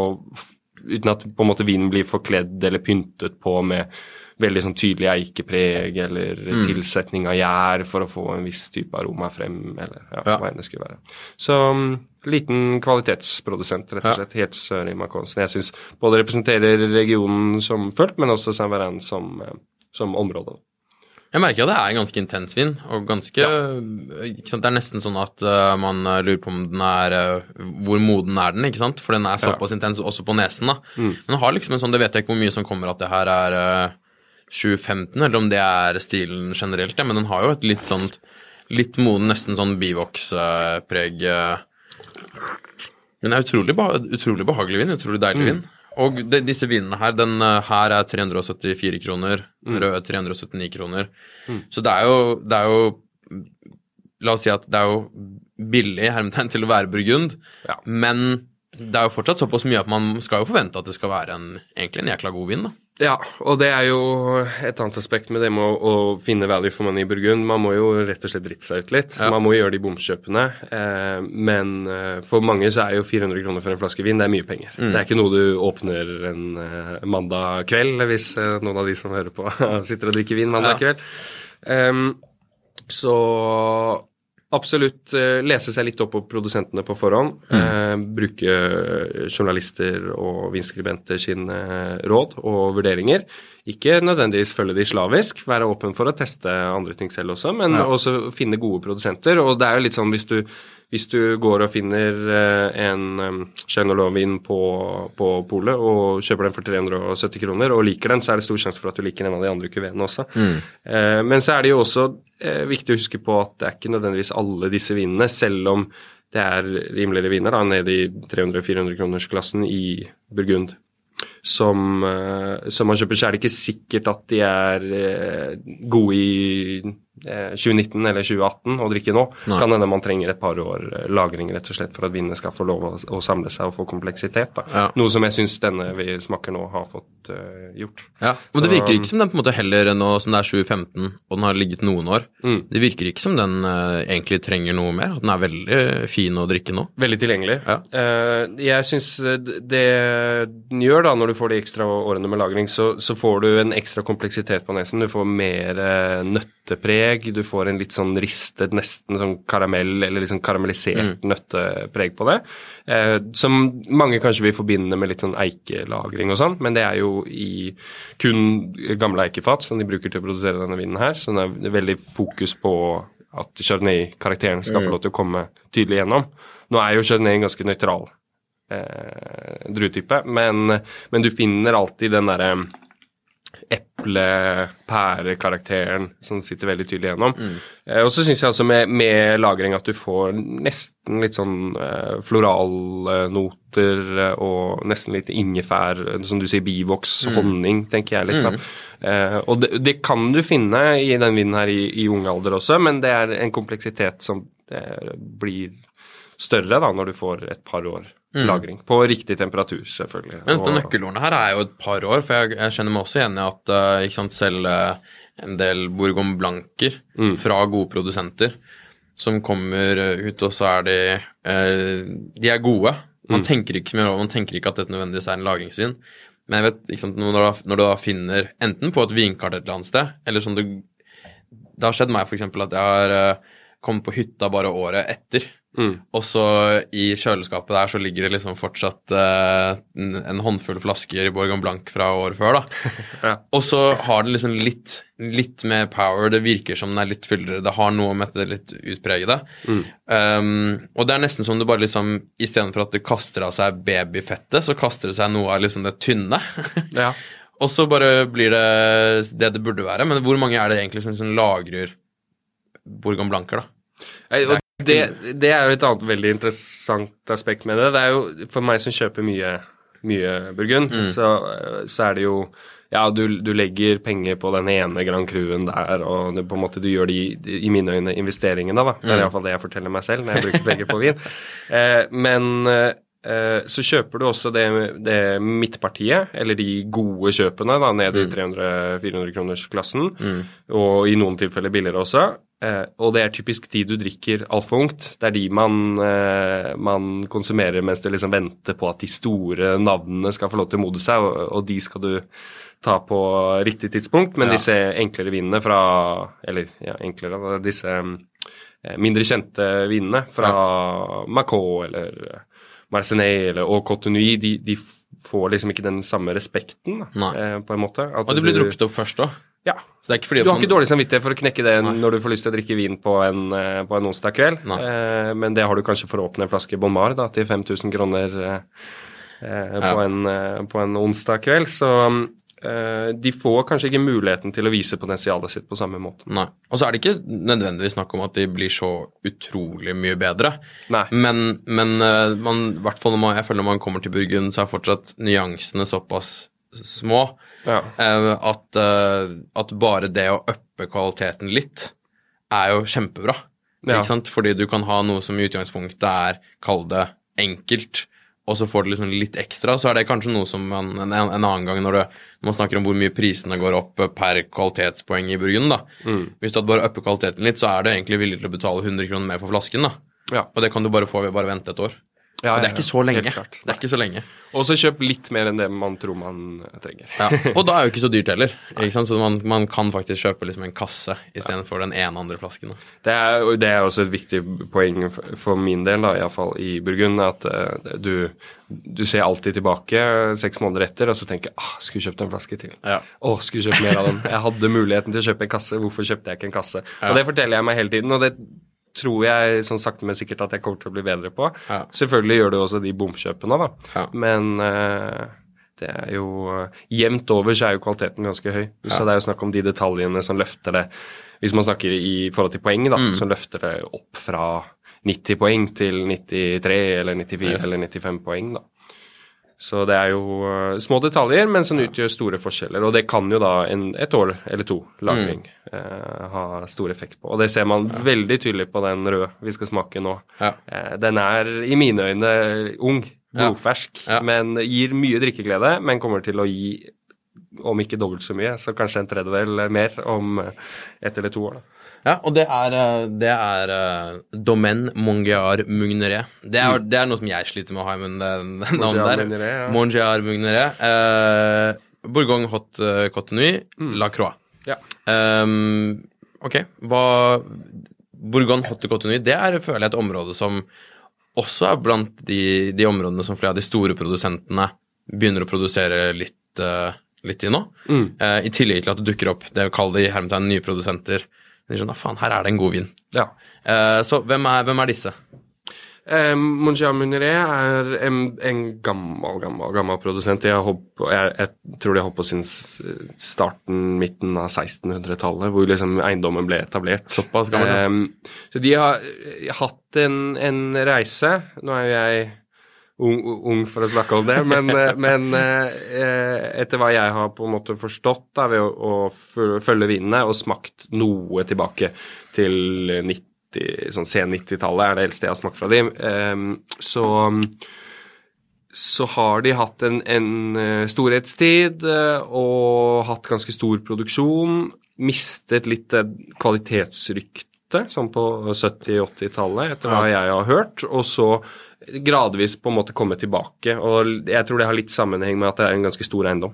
uten at på en måte vinen blir forkledd eller pyntet på med veldig sånn tydelig eikepreg eller mm. tilsetning av gjær for å få en viss type aroma frem, eller ja, ja. hva enn det skulle være. Så um, liten kvalitetsprodusent, rett og slett, helt sør i Makonsen. Jeg syns både representerer regionen som fullt, men også Saint-Verin som, eh, som område. Jeg merker at det er en ganske intens vin, og ganske ja. Det er nesten sånn at uh, man lurer på om den er uh, Hvor moden er den, ikke sant? For den er såpass ja. intens også på nesen, da. Mm. Men den har liksom en sånn Det vet jeg ikke hvor mye som kommer at det her er uh, 2015, eller om det er stilen generelt, ja, men den har jo et litt sånt litt moden, nesten sånn bivokspreg. Men det er utrolig, utrolig behagelig vin, utrolig deilig mm. vin. Og de, disse vinene her, den eh, her er 374 kroner, mm. rød 379 kroner. Mm. Så det er, jo, det er jo La oss si at det er jo billig hermetegn til å være burgund, ja. men det er jo fortsatt såpass mye at man skal jo forvente at det skal være en, egentlig en jækla god vin, da. Ja, og det er jo et annet aspekt med det med å, å finne value for money i Burgund. Man må jo rett og slett drite seg ut litt. Ja. Man må gjøre de bomkjøpene. Eh, men eh, for mange så er jo 400 kroner for en flaske vin det er mye penger. Mm. Det er ikke noe du åpner en eh, mandag kveld, hvis eh, noen av de som hører på, (laughs) sitter og drikker vin mandag ja. kveld. Um, så Absolutt eh, lese seg litt opp på produsentene på forhånd. Mm. Eh, bruke journalister og vinskribenter sine eh, råd og vurderinger. Ikke nødvendigvis følge de slavisk, være åpen for å teste andre ting selv også, men ja. også finne gode produsenter. Og det er jo litt sånn hvis du hvis du går og finner eh, en Chenolovin på, på polet og kjøper den for 370 kroner og liker den, så er det stor sjanse for at du liker en av de andre kuvenene også. Mm. Eh, men så er det jo også eh, viktig å huske på at det er ikke nødvendigvis alle disse vinene, selv om det er rimeligere viner, da, nede i 300-400 kroners-klassen i Burgund. Som, eh, som man kjøper, så er det ikke sikkert at de er eh, gode i 2019 eller 2018 å drikke nå. Nei. Kan hende man trenger et par år eh, lagring rett og slett for at vinene skal få lov å, å samle seg og få kompleksitet. Ja. Noe som jeg syns denne vi smaker nå, har fått uh, gjort. Ja, Men det virker ikke som den på en måte heller nå som det er 2015 og den har ligget noen år. Mm. Det virker ikke som den uh, egentlig trenger noe mer. At den er veldig fin å drikke nå. Veldig tilgjengelig. Ja. Uh, jeg syns det den gjør, da, når du får de ekstra årene med lagring, så, så får du en ekstra kompleksitet på nesen. Du får mer eh, nøttepreg, du får en litt sånn ristet, nesten sånn karamell, eller liksom karamellisert nøttepreg på det. Eh, som mange kanskje vil forbinde med litt sånn eikelagring og sånn, men det er jo i kun gamle eikefat som de bruker til å produsere denne vinen her, så det er veldig fokus på at chardonnay-karakteren skal få lov til å komme tydelig gjennom. Nå er jo chardonnay en ganske nøytral eh, druetype, men, men du finner alltid den derre eple-pære-karakteren som sitter veldig tydelig gjennom. Eh, og så syns jeg altså med, med lagring at du får nesten litt sånn eh, floralnoter eh, og nesten litt ingefær, som du sier, bivoks, honning, tenker jeg litt. da. Eh, og det, det kan du finne i den vinen her i, i ung alder også, men det er en kompleksitet som eh, blir større da når du får et par år lagring. På riktig temperatur, selvfølgelig. Men dette nøkkelordene her er jo et par år, for jeg, jeg kjenner meg også igjen i at uh, ikke sant, selv uh, en del Bourgogne Blanker fra gode produsenter som kommer eh, ut, og så er de uh, De er gode. Man tenker ikke man tenker ikke at dette nødvendigvis er en lagringsvin. Men jeg vet, ikke sant, når, du da, når du da finner enten på et vinkart et eller annet sted, eller som du Det har skjedd meg f.eks. at jeg har kommet på hytta bare året etter. Mm. Og så i kjøleskapet der så ligger det liksom fortsatt eh, en, håndfull flasker i Borgon Blanc fra året før, da. (laughs) Ja. Og så har den liksom litt, litt mer power, det virker som den er litt fyldigere, det har noe med det litt utpregede. Um, og det er nesten som du bare liksom Istedenfor at du kaster av seg babyfettet, så kaster det seg noe av liksom det tynne. (laughs) Ja. og så bare blir det det det burde være. Men hvor mange er det egentlig som, som lagrer Bourgogne Blanker, da? Jeg, og det, det er jo et annet veldig interessant aspekt med det. Det er jo for meg som kjøper mye, mye Burgund, så, så er det jo ja, du, du legger penger på den ene Grand Cruen der, og du, på en måte du gjør de, i mine øyne, investeringene, da. Det er iallfall det jeg forteller meg selv når jeg bruker penger på vin. (laughs) Eh, men eh, så kjøper du også det, det midtpartiet, eller de gode kjøpene, da, ned i 300-400 kroners klassen, og i noen tilfeller billigere også. Eh, og det er typisk de du drikker altfor ungt. Det er de man, eh, man konsumerer mens du liksom venter på at de store navnene skal få lov til å modne seg, og, og de skal du ta på riktig tidspunkt. Men Ja. disse enklere vinene fra Eller ja, enklere, disse eh, mindre kjente vinene fra Macau eller eh, eller og Cotonui, de, de får liksom ikke den samme respekten, da, på en måte. At Og det blir du- drukket opp først òg. Ja. Du har man- ikke dårlig samvittighet for å knekke det når du får lyst til å drikke vin på en, eh, på en onsdag kveld, eh, men det har du kanskje for å åpne en flaske Bon Mar da, til 5000 kroner eh, ja. på, en, eh, på en onsdag kveld. Så eh, de får kanskje ikke muligheten til å vise potensialet sitt på samme måte. Nei. Og så er det ikke nødvendigvis snakk om at de blir så utrolig mye bedre. Nei. Men, men eh, man, hvert fall når man, jeg føler når man kommer til Burgund, så er fortsatt nyansene såpass små Ja. eh, at, eh, at bare det å uppe kvaliteten litt er jo kjempebra. Ja. Ikke sant? Fordi du kan ha noe som i utgangspunktet er, kall det enkelt, og så får du liksom litt ekstra, så er det kanskje noe som man, en, en annen gang når, det, når man snakker om hvor mye prisene går opp per kvalitetspoeng i Burgund, da. Mm. Hvis du bare upper kvaliteten litt, så er du egentlig villig til å betale 100 kroner mer for flasken, da. Ja. Og det kan du bare få ved bare vente et år. Ja, og det er ikke så lenge. Det er ikke så lenge. Og så kjøp litt mer enn det man tror man trenger. Ja. (laughs) Og da er jo ikke så dyrt heller. Ikke sant? Så man, man kan faktisk kjøpe liksom en kasse istedenfor den ene andre flasken. Det er, det er også et viktig poeng for, min del, da, iallfall i Burgund, at uh, du, du ser alltid tilbake seks måneder etter og så tenker ah, skulle kjøpt en flaske til. Ja. Å, skulle kjøpt mer av den. Jeg hadde muligheten til å kjøpe en kasse, hvorfor kjøpte jeg ikke en kasse? Ja. Og det forteller jeg meg hele tiden, og det tror jeg sånn sakte, men sikkert at jeg kommer til å bli bedre på. Ja. Selvfølgelig gjør du også de bomkjøpene, da. Ja. Men uh, det er jo uh, Jevnt over så er jo kvaliteten ganske høy. Så det er jo snakk om de detaljene som løfter det Hvis man snakker i forhold til poeng, da, Mm. som løfter det opp fra 90 poeng til 93 eller 94 Yes. eller 95 poeng, da. Så det er jo uh, små detaljer, men som utgjør store forskjeller. Og det kan jo da en, et år eller to lagring Mm. uh, ha stor effekt på. Og det ser man veldig tydelig på den røde vi skal smake nå. Ja. Uh, den er i mine øyne ung, blodfersk, Ja. men gir mye drikkeglede. Men kommer til å gi, om ikke dobbelt så mye, så kanskje en tredjedel mer om ett eller to år. da. Ja, og det er, eh, det er uh, Domaine Mongear Mugneret. Det, er- det er noe som jeg sliter med å ha i munnen, det navnet der. Ja. Mongear Mugneret. Uh, Bourgogne Hot uh, mm. La Croix. Ja. Um, ok, hva Bourgogne Hot Cotonui, det er føler jeg et område som også er blant de, de områdene som flere av de store produsentene begynner å produsere litt, uh, litt i nå. Eh, I tillegg til at det dukker opp det vi kaller de hermetegn nye produsenter. De skjønner, faen, her er det en god vin. Ja. Eh, så hvem er, hvem er disse? Eh, Mongia Muneret er en, en gammel, gammel, gammel produsent. Jeg, på, jeg, jeg tror de har holdt på siden starten, midten av 1600-tallet, hvor liksom eiendommen ble etablert. Såpass gammel. Eh, så de har hatt en, en reise. Nå er jo jeg ung, ung for å snakke om det, men, eh, men eh, etter hva jeg har på en måte forstått da, ved å, å følge vinene og smakt noe tilbake til 90 sånn sen 90-tallet er det eldste jeg har smakt fra dem, Ehm, så så har de hatt en, en eh, storhetstid eh, og hatt ganske stor produksjon. Mistet litt eh, kvalitetsrykte, sånn på 70-80-tallet, etter hva jeg har hørt. Og så gradvis på en måte komme tilbake. Og jeg tror det har litt sammenheng med at det er en ganske stor eiendom.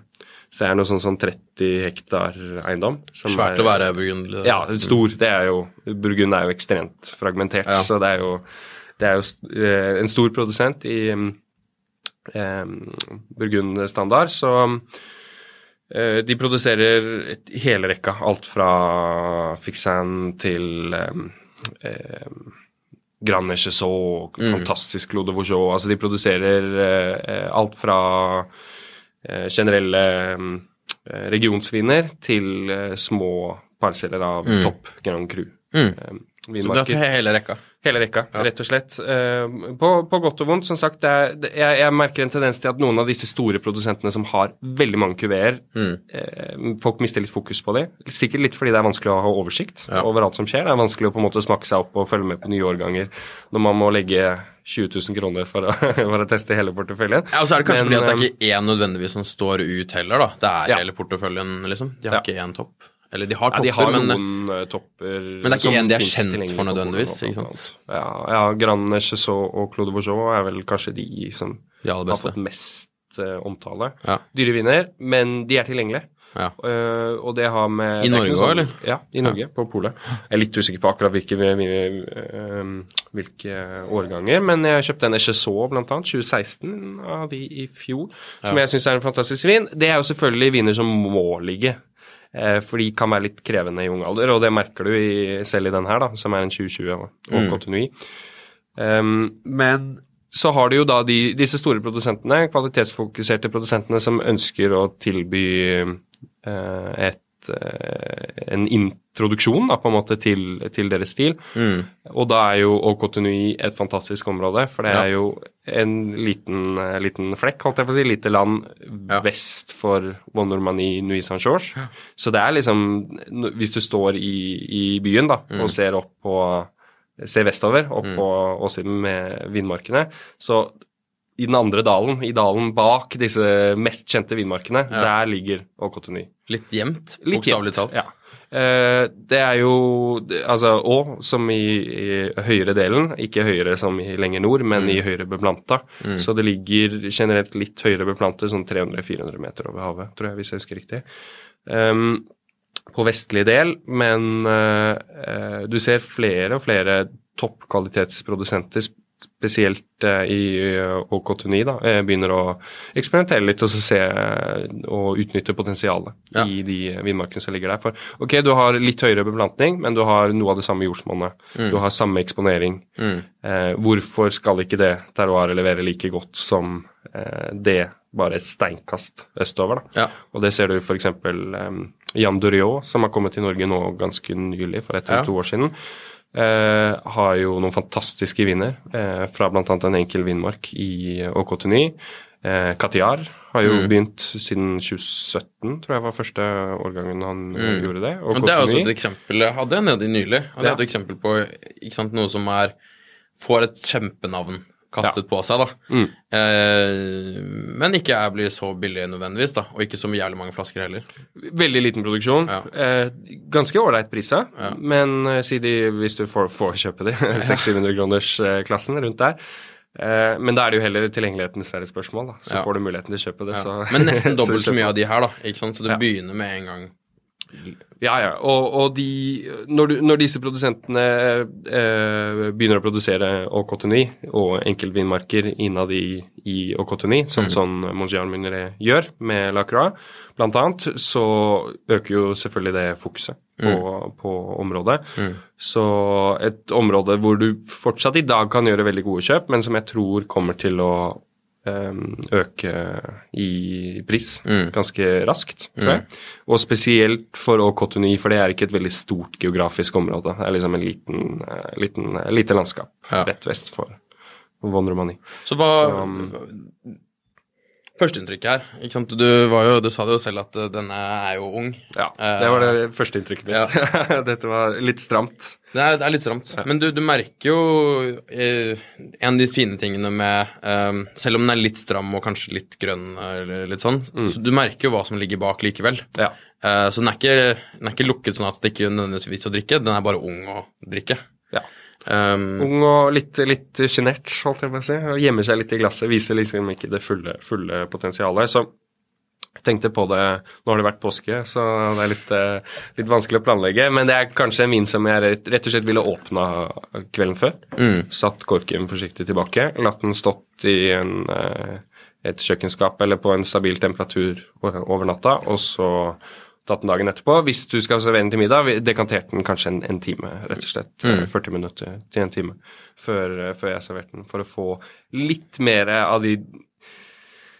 Så det er noe sånn sånn 30 hektar eiendom. som Svært er- å være Burgund. ja, stor. Det er jo Burgund er jo ekstremt fragmentert, Ja. så det er jo, det er jo eh, en stor produsent i eh, Burgund-standard, så eh, de produserer et, hele rekka. Alt fra Fixan til eh, eh, Grand Echesot, fantastisk Clos Vauchot Altså, de produserer eh, alt fra eh, generelle eh, regionsviner til eh, små parseller av topp Grand Cru. Mm. Eh, Så du har vinmarker. hele rekka. Hele rekka, rett og slett. Eh, på, på godt og vondt, som sagt. Er, jeg, jeg merker en tendens til at noen av disse store produsentene som har veldig mange kuveer, Mm. eh, folk mister litt fokus på dem. Sikkert litt fordi det er vanskelig å ha oversikt Ja. over alt som skjer. Det er vanskelig å på en måte smake seg opp og følge med på nye årganger når man må legge 20 000 kroner for å, (laughs) for å teste hele porteføljen. Ja, og så er det kanskje Men, fordi at det er ikke én nødvendigvis som står ut heller, da. Det er Ja. hele porteføljen, liksom. De har Ja. ikke én topp. Eller de har topper, Ja, de har men noen eh, topper Men det er ikke en de er kjent for nødvendigvis, ikke sant? Ja, ja Grand Echesot og Claude Bourgeois er vel kanskje de som de har fått mest uh, omtale. Ja. Dyre viner, men de er tilgjengelige. Ja. Uh, og det har med I Norge òg, sånn- eller? Ja, i Norge, på polet. Jeg er litt usikker på akkurat hvilke, hvilke årganger, men jeg kjøpte en Echesot blant annet, 2016 av de i fjor, som jeg syns er en fantastisk vin. Det er jo selvfølgelig viner som må ligge. Eh, For de kan være litt krevende i ung alder, og det merker du i, selv i den her, da, som er en 2020 og, og Mm. Cotonui. Um, men så har du jo da de, disse store produsentene, kvalitetsfokuserte produsentene, som ønsker å tilby uh, et, eh, en introduksjon da, på en måte til, til deres stil. Mm. Og da er jo Au Cotonui et fantastisk område, for det Ja. er jo en liten, eh, liten flekk, holdt jeg på å si, lite land Ja. vest for Von Normandie, Nuit Saint-Georges. Så det er liksom Hvis du står i, i byen da, Mm. og ser opp på Ser vestover, opp på åssiden med vindmarkene, så i den andre dalen, i dalen bak disse mest kjente vinmarkene, der ligger Au Litt gjemt, bokstavelig talt. Ja. Eh, det er jo Altså Å, som i, i høyre delen, ikke høyere som i lenger nord, men Mm. i høyre beplanta. Så det ligger generelt litt høyere beplantet, sånn 300-400 meter over havet, tror jeg, hvis jeg husker riktig. Um, på vestlig del, men uh, uh, du ser flere og flere toppkvalitetsprodusenter, sp- spesielt eh, i OK29, da, eh, begynner å eksperimentere litt og så se eh, og utnytte potensialet Ja. i de vindmarkene som ligger der. For ok, du har litt høyere beplantning, men du har noe av det samme jordsmonnet. Du har samme eksponering. Mm. Eh, hvorfor skal ikke det terroiret levere like godt som eh, det bare et steinkast østover? da? Ja. Og det ser du f.eks. Um, Jan Duriot, som har kommet til Norge nå ganske nylig, for et eller Ja. to år siden. Eh, har jo noen fantastiske viner eh, fra bl.a. en enkel vinmark i Åkoteny. Eh, Katiar har jo Mm. begynt siden 2017, tror jeg var første årgangen han mm. gjorde det. Og det er også et eksempel Jeg hadde nedi nylig. Og det Ja. et eksempel på sant, noe som er får et kjempenavn kastet på seg, da. Mm. Eh, men ikke jeg blir så billig nødvendigvis, da. Og ikke så jævlig mange flasker heller. Veldig liten produksjon. Ja. Eh, ganske ålreit priser, Ja. men eh, si de, hvis du får, får kjøpe de, (laughs) 600-700 kroners eh, klassen rundt der. Eh, men da er det jo heller tilgjengeligheten som er et spørsmål, da. Så Ja. får du muligheten til å kjøpe det, Ja. så Men nesten (laughs) dobbelt så så mye av de her, da. Ikke sant? Så du Ja. begynner med en gang. Ja, ja. Og, og de når, du, når disse produsentene eh, begynner å produsere Åkoteny og enkeltvinmarker innad i, i Åkoteny, sånn som Mongian Minere gjør med Lacroix, blant annet, så øker jo selvfølgelig det fokuset på, på området. Så et område hvor du fortsatt i dag kan gjøre veldig gode kjøp, men som jeg tror kommer til å øke i pris Mm. ganske raskt, Mm. Og spesielt for Åkoteny, for det er ikke et veldig stort geografisk område. Det er liksom en liten, eh, liten lite landskap Ja. rett vest for Von Romani. Så hva Så, Førsteinntrykket her. ikke sant? Du, var jo, du sa det jo selv at eh, denne er jo ung. Ja, det var det første inntrykket mitt. (laughs) Dette var litt stramt. Det er, det er litt stramt. Men du, du merker jo eh, En av de fine tingene med eh, Selv om den er litt stram og kanskje litt grønn, eller litt sånn, så du merker jo hva som ligger bak likevel. Ja. Eh, så den er, ikke, den er ikke lukket sånn at det ikke nødvendigvis å drikke, den er bare ung å drikke. ja. Um, Ung og litt, litt sjenert, holdt jeg på å si. Gjemmer seg litt i glasset. Viser liksom ikke det fulle, fulle potensialet. Så jeg tenkte på det Nå har det vært påske, så det er litt, eh, litt vanskelig å planlegge. Men det er kanskje en vin som jeg rett og slett ville åpna kvelden før. mm, Satt korken forsiktig tilbake. Latt den stått i en, eh, et kjøkkenskap eller på en stabil temperatur over natta, og så tatt den dagen etterpå. Hvis du skal servere den til middag, dekanterte den kanskje en, en time, rett og slett. Mm. 40 minutter til en time før, eh, før jeg serverte den, for å få litt mer av de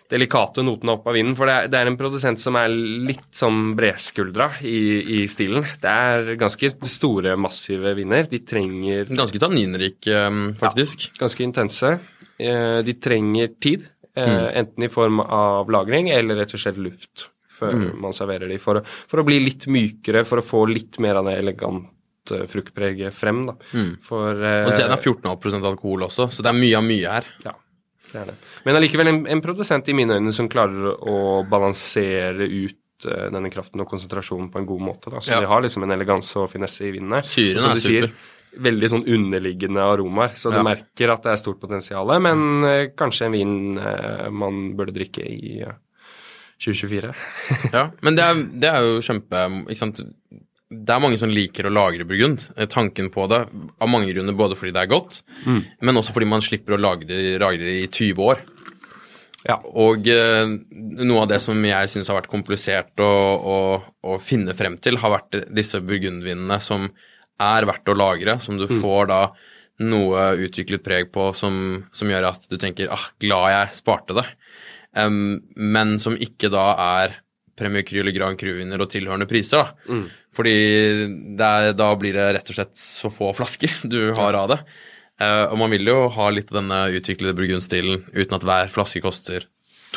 delikate notene opp av vinden. For det er, det er en produsent som er litt som bredskuldra i, i stilen. Det er ganske store, massive viner. De trenger ganske tanninrike, faktisk. faktisk. ganske intense. Eh, De trenger tid, Mm. enten i form av lagring eller rett og slett luft, før man serverer de, for å, for å bli litt mykere, for å få litt mer av det elegante fruktpreget frem. da. For eh, Og så er den 14,5 alkohol også, så det er mye av mye her. ja, det er det. Men allikevel en, en produsent i mine øyne som klarer å balansere ut eh, denne kraften og konsentrasjonen på en god måte. Da. Så Ja. de har liksom en eleganse og finesse i vinene. Syren som er du sier, super. veldig sånn underliggende aromaer, så du merker at det er stort potensial. Men mm. kanskje en vin eh, man burde drikke i eh, 2024. (laughs) Ja, men det er, det er jo kjempe Ikke sant. Det er mange som liker å lagre burgund. Eh, Tanken på det av mange grunner, både fordi det er godt, men også fordi man slipper å lagre det, i 20 år. Ja. Og eh, noe av det som jeg syns har vært komplisert å, å, å finne frem til, har vært disse burgundvinene som er verdt å lagre, som du får da noe utviklet preg på som, som gjør at du tenker ah, glad jeg sparte det, Em, men som ikke da er Premier Cru eller Grand Cru-vinner og tilhørende priser. da. Fordi det er, da blir det rett og slett så få flasker (laughs) du har av det. Uh, og man vil jo ha litt av denne utviklede burgundstilen uten at hver flaske koster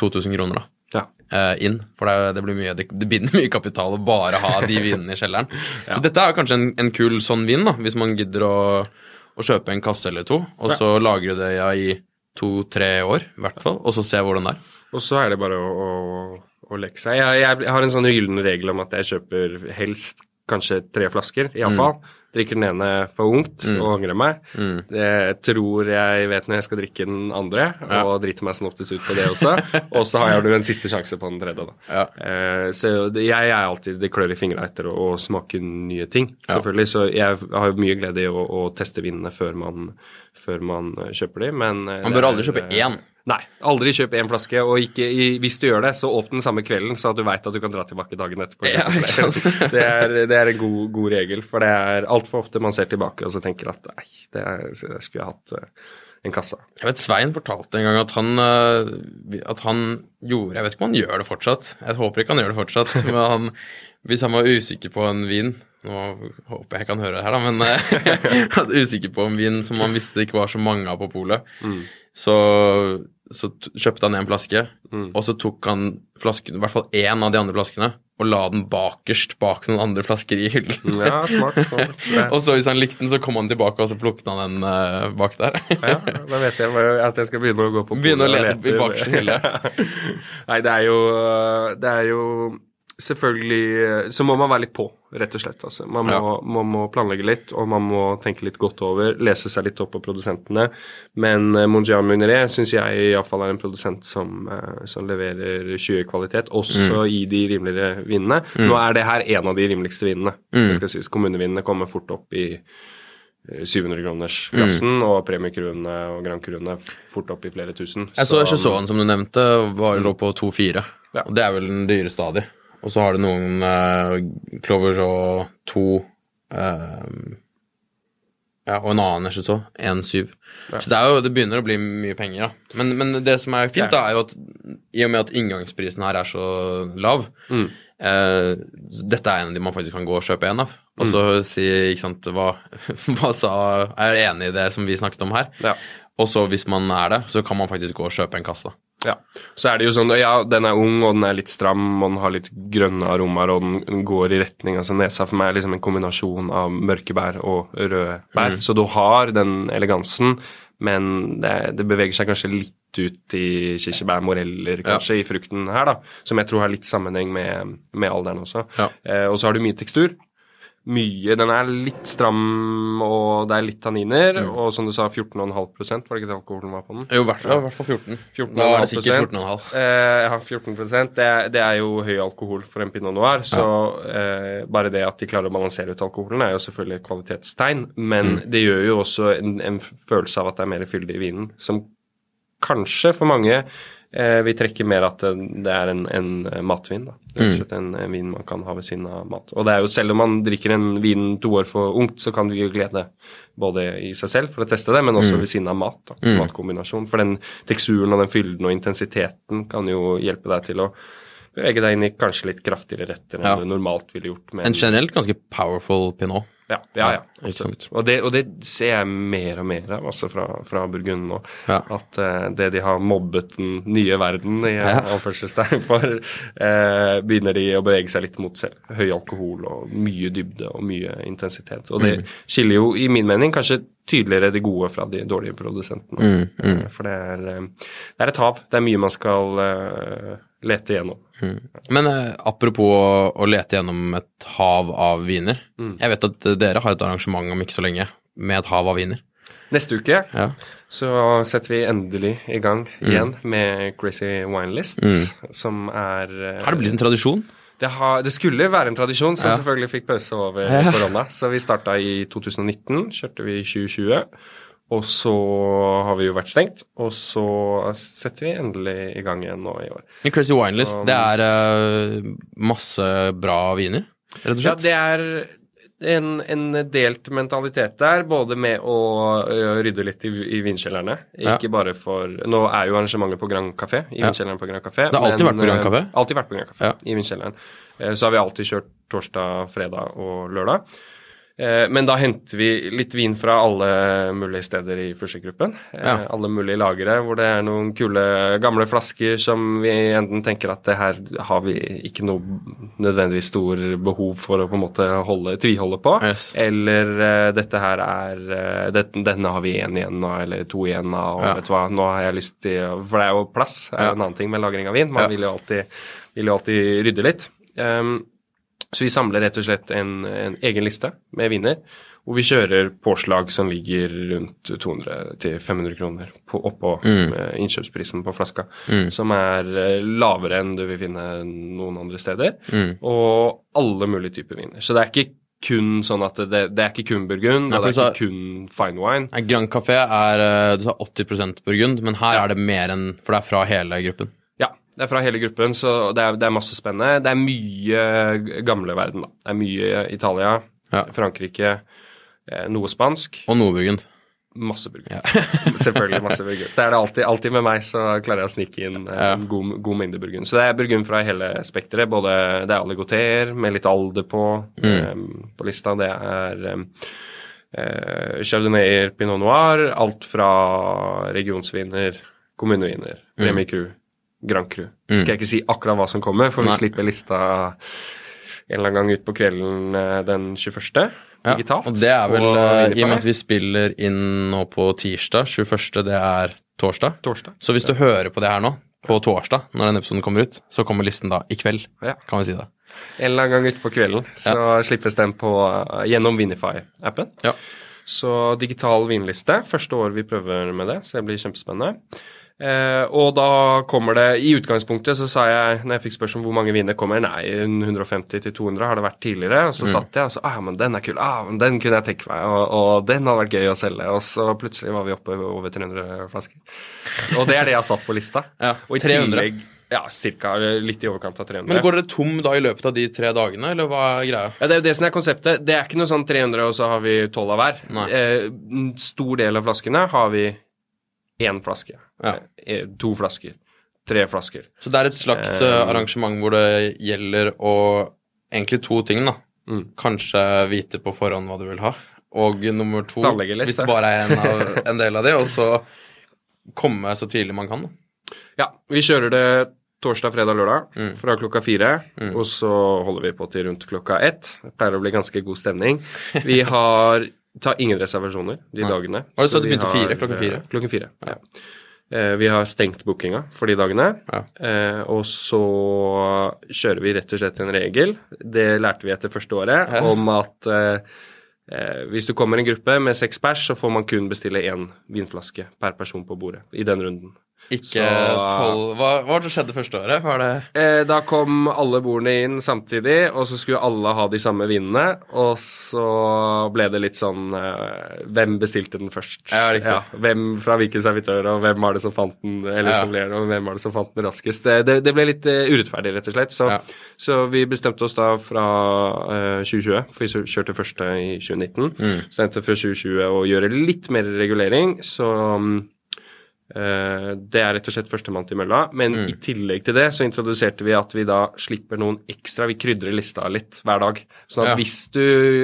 2000 kroner da, Ja. Uh, inn. For det, det, blir mye, det, det binder mye kapital å bare ha de vinene i kjelleren. (laughs) Så dette er kanskje en, en kul sånn vin, da, hvis man gidder å, å kjøpe en kasse eller to, og så lagre det ja, i to-tre år, i hvert fall, og så se hvordan det er. Og så er det bare å, å, å leke seg. Jeg, jeg, jeg har en sånn gyllen regel om at jeg kjøper helst kanskje tre flasker, iallfall. Mm. Drikker den ene for ungt og angrer meg. Det tror jeg vet når jeg skal drikke den andre, og driter meg sånn oftest ut på det også. (laughs) og så har jeg jo en siste sjanse på den tredje, da. Ja. Eh, så det, jeg er alltid Det klør i fingra etter å, å smake nye ting, selvfølgelig. Så jeg har jo mye glede i å, å teste vinene før man, før man eh, kjøper de, men eh, Man bør aldri kjøpe én. Nei, aldri kjøp én flaske, og ikke, i, hvis du gjør det, så åpne den samme kvelden, så at du veit at du kan dra tilbake dagen etterpå. Ja, (laughs) det, er, det er en god, god regel, for det er altfor ofte man ser tilbake og så tenker at nei, det, det skulle jeg hatt uh, en kasse. Jeg vet Svein fortalte en gang at han, uh, at han gjorde Jeg vet ikke om han gjør det fortsatt. Jeg håper ikke han gjør det fortsatt. men han, hvis han var usikker på en vin, Nå håper jeg jeg kan høre det her, da, men (laughs) uh, er usikker på en vin som han visste ikke var så mange av på polet. Så, så kjøpte han en flaske, og så tok han flasken, i hvert fall én av de andre flaskene og la den bakerst bak noen andre flasker i hyllen. Ja, smart. (laughs) smart. Og så hvis han likte den, så kom han tilbake, og så plukket han den uh, bak der. Ja, da vet jeg at jeg skal begynne å gå på Begynne å polet lete i bakerste hylle. (laughs) Nei, det er jo Det er jo selvfølgelig Så må man være litt på, rett og slett. Altså. Man, må, Ja. man må planlegge litt, og man må tenke litt godt over. Lese seg litt opp på produsentene. Men uh, Mongian Muniré syns jeg iallfall er en produsent som, uh, som leverer skyhøy kvalitet, også i de rimeligere vinene. Nå er det her en av de rimeligste vinene. Mm. skal sies. Kommunevinene kommer fort opp i 700-kroners-klassen, og premiekruene og Grand Cruene fort opp i flere tusen. Jeg så Chesson, som du nevnte, var, lå på 2,4. Ja. Det er vel den dyreste av de. Og så har du noen uh, Clovers og to uh, Ja, og en annen Chesson, 1,7. Så det, er jo, det begynner å bli mye penger, da. Men, men det som er fint, da, er jo at i og med at inngangsprisen her er så lav eh, Dette er en av de man faktisk kan gå og kjøpe en av. Og så si, ikke sant, hva, (laughs) hva sa Er enig i det som vi snakket om her? Ja. Og så hvis man er det, så kan man faktisk gå og kjøpe en kasse. da. Ja. Så er det jo sånn Ja, den er ung, og den er litt stram, og den har litt grønne aromaer, og den går i retning Altså, nesa for meg er liksom en kombinasjon av mørke bær og røde bær. Så du har den elegansen, men det, det beveger seg kanskje litt ut i kirsebær, moreller, kanskje, i frukten her, da. Som jeg tror har litt sammenheng med, med alderen også. Ja. Eh, og så har du mye tekstur. Mye, Den er litt stram, og det er litt tanniner. Og som du sa, 14,5% var det ikke det alkoholen var på den? Jo, i hvert fall, i hvert fall 14. 14,5 Da er det sikkert 14,5. Eh, ja, 14% det er, det er jo høy alkohol for en pinot noir, så eh, bare det at de klarer å balansere ut alkoholen, er jo selvfølgelig et kvalitetstegn, men Mm. det gjør jo også en, en følelse av at det er mer fyldig i vinen, som kanskje for mange eh, trekker trekke mer at det, det er en, en eh, matvin. da. Rett og slett en, en vin man kan ha ved siden av mat. Og det er jo selv om man drikker en vin to år for ungt, så kan du jo glede både i seg selv for å teste det, men også ved siden av mat. da, Matkombinasjon. For den teksturen og den fylden og intensiteten kan jo hjelpe deg til å bevege deg inn i kanskje litt kraftigere retter enn Ja. du normalt ville gjort. med En generelt ganske powerful pinot. Ja, ja, ja. Og det, og det ser jeg mer og mer av også fra, fra Burgund nå. Ja. At uh, det de har mobbet den nye verden i Ja. anførselstegn for, uh, begynner de å bevege seg litt mot. Høy alkohol og mye dybde og mye intensitet. Og Mm. det skiller jo, i min mening, kanskje tydeligere de gode fra de dårlige produsentene. Mm, mm. For det er, eh, det er et hav. Det er mye man skal eh, lete igjennom. Men eh, apropos å, å lete gjennom et hav av viner. Mm. Jeg vet at eh, dere har et arrangement om ikke så lenge med et hav av viner. Neste uke Ja. så setter vi endelig i gang Mm. igjen med Crazy Wine List, som er eh, Har det blitt en tradisjon? det, har, det skulle være en tradisjon, som Ja. selvfølgelig fikk pause over Ja. Så vi starta i 2019, kjørte vi i 2020. Og så har vi jo vært stengt, og så setter vi endelig i gang igjen nå i år. I Crazy Wine List, det er eh, masse bra viner, rett og Ja, det er en, en delt mentalitet der, både med å rydde litt i, i vinkjellerne. Ja. Ikke bare for Nå er jo arrangementet på Grand Café, i Ja. vinkjelleren på Grand Café. Det har alltid vært på Grand Café? Alltid vært på Grand Café, Ja. i vinkjelleren. Eh, Så har vi alltid kjørt torsdag, fredag og lørdag. Eh, Men da henter vi litt vin fra alle mulige steder i førstegruppen. Eh, Ja. Alle mulige lagre hvor det er noen kule gamle flasker som vi enten tenker at det her har vi ikke noe nødvendigvis stor behov for å på en måte holde, tviholde på. Yes. Eller eh, dette her er eh, det, Denne har vi én igjen av, eller to igjen av, og Ja. vet du hva, nå har jeg lyst til For det er jo plass, er jo en annen ting med lagring av vin. Man Ja. vil jo alltid, vil jo alltid rydde litt. Um, så vi samler rett og slett en, en egen liste med viner, hvor vi kjører påslag som ligger rundt 200-500 kroner på, oppå mm. innkjøpsprisen på flaska, som er eh, lavere enn du vil finne noen andre steder, og alle mulige typer viner. Så det er ikke kun sånn at det, det er ikke kun burgund, Nei, det er ikke kun fine wine. Grand Café er eh, du sa 80% burgund, men her er det mer enn For det er fra hele gruppen. Ja, det er fra hele gruppen, så det er, det er masse spennende. Det er mye gamle verden, da. Det er mye Italia, Ja. Frankrike, eh, noe spansk. Og Nordburgund. Masse burgund. (laughs) Selvfølgelig masse burgund. Det er det alltid. Alltid med meg så klarer jeg å snike inn eh, en god, god mengde burgund. Så det er burgund fra hele spekteret. Både det er aligoter med litt alder på eh, på lista. Det er um, eh, chardonnay, pinot noir. Alt fra regionsviner, kommuneviner, Remi Cru, Grand Cru. Skal jeg ikke si akkurat hva som kommer, for vi Nei. slipper lista en eller annen gang ut på kvelden eh, den 21. Ja, digitalt. og det er vel, på eh, i og med at vi spiller inn nå på tirsdag, 21., det er torsdag. Torsdag. Så hvis du hører på det her nå, på torsdag, når den episoden kommer ut, så kommer listen da i kveld, Ja. kan vi si det. En eller annen gang utpå kvelden så slippes den på, eh, gjennom Vinify-appen. Ja. Så digital vinliste. Første år vi prøver med det, så det blir kjempespennende. Eh, og da kommer det I utgangspunktet så sa jeg, når jeg fikk spørsmål om hvor mange viner kommer, nei, 150 til 200 har det vært tidligere. Og så satt jeg og så ah, men den er kul. Ah, men den kunne jeg tenke meg. Og, og den hadde vært gøy å selge. Og så plutselig var vi oppe over 300 flasker. Og det er det jeg har satt på lista. Ja, og i 300. tillegg ja, ca. litt i overkant av 300. Men går dere tom da i løpet av de tre dagene, eller hva er greia? Ja, Det er jo det som er konseptet. Det er ikke noe sånn 300, og så har vi 12 av hver. Nei. Eh, stor del av flaskene har vi én flaske. Ja. Eh, to flasker. Tre flasker. Så det er et slags Eh, eh, arrangement hvor det gjelder å Egentlig to ting, da. Mm. Kanskje vite på forhånd hva du vil ha, og nummer to, litt, hvis det bare er en, av, (laughs) en del av det, og så komme så tidlig man kan. da. Ja, vi kjører det torsdag, fredag, lørdag Mm. fra klokka fire. Og så holder vi på til rundt klokka ett. Det pleier å bli ganske god stemning. (laughs) Vi har tar ingen reservasjoner de Nei. dagene. Var det så Så du begynte har, fire? Klokken fire? eh, Klokken fire, ja. Eh, Vi har stengt bookinga for de dagene. Ja. Eh, og så kjører vi rett og slett en regel. Det lærte vi etter første året, Ja. om at eh, eh, hvis du kommer i en gruppe med seks pers, så får man kun bestille én vinflaske per person på bordet i den runden. Ikke tolv Hva hva skjedde første året? Eh, da kom alle bordene inn samtidig, og så skulle alle ha de samme vinene. Og så ble det litt sånn eh, Hvem bestilte den først? Ja, riktig. hvem fra hvilken servitør, og hvem var det som fant den eller Ja. som ler, og hvem var det som fant den raskest? Det, det, ble litt uh, urettferdig, rett og slett. Så, Ja. så vi bestemte oss da fra uh, 2020, for vi kjørte første i 2019. Mm. Bestemte fra 2020 å gjøre litt mer regulering, så Eh, det er rett og slett førstemann til mølla. Men Mm. i tillegg til det så introduserte vi at vi da slipper noen ekstra Vi krydrer lista litt hver dag. Sånn at Ja. hvis du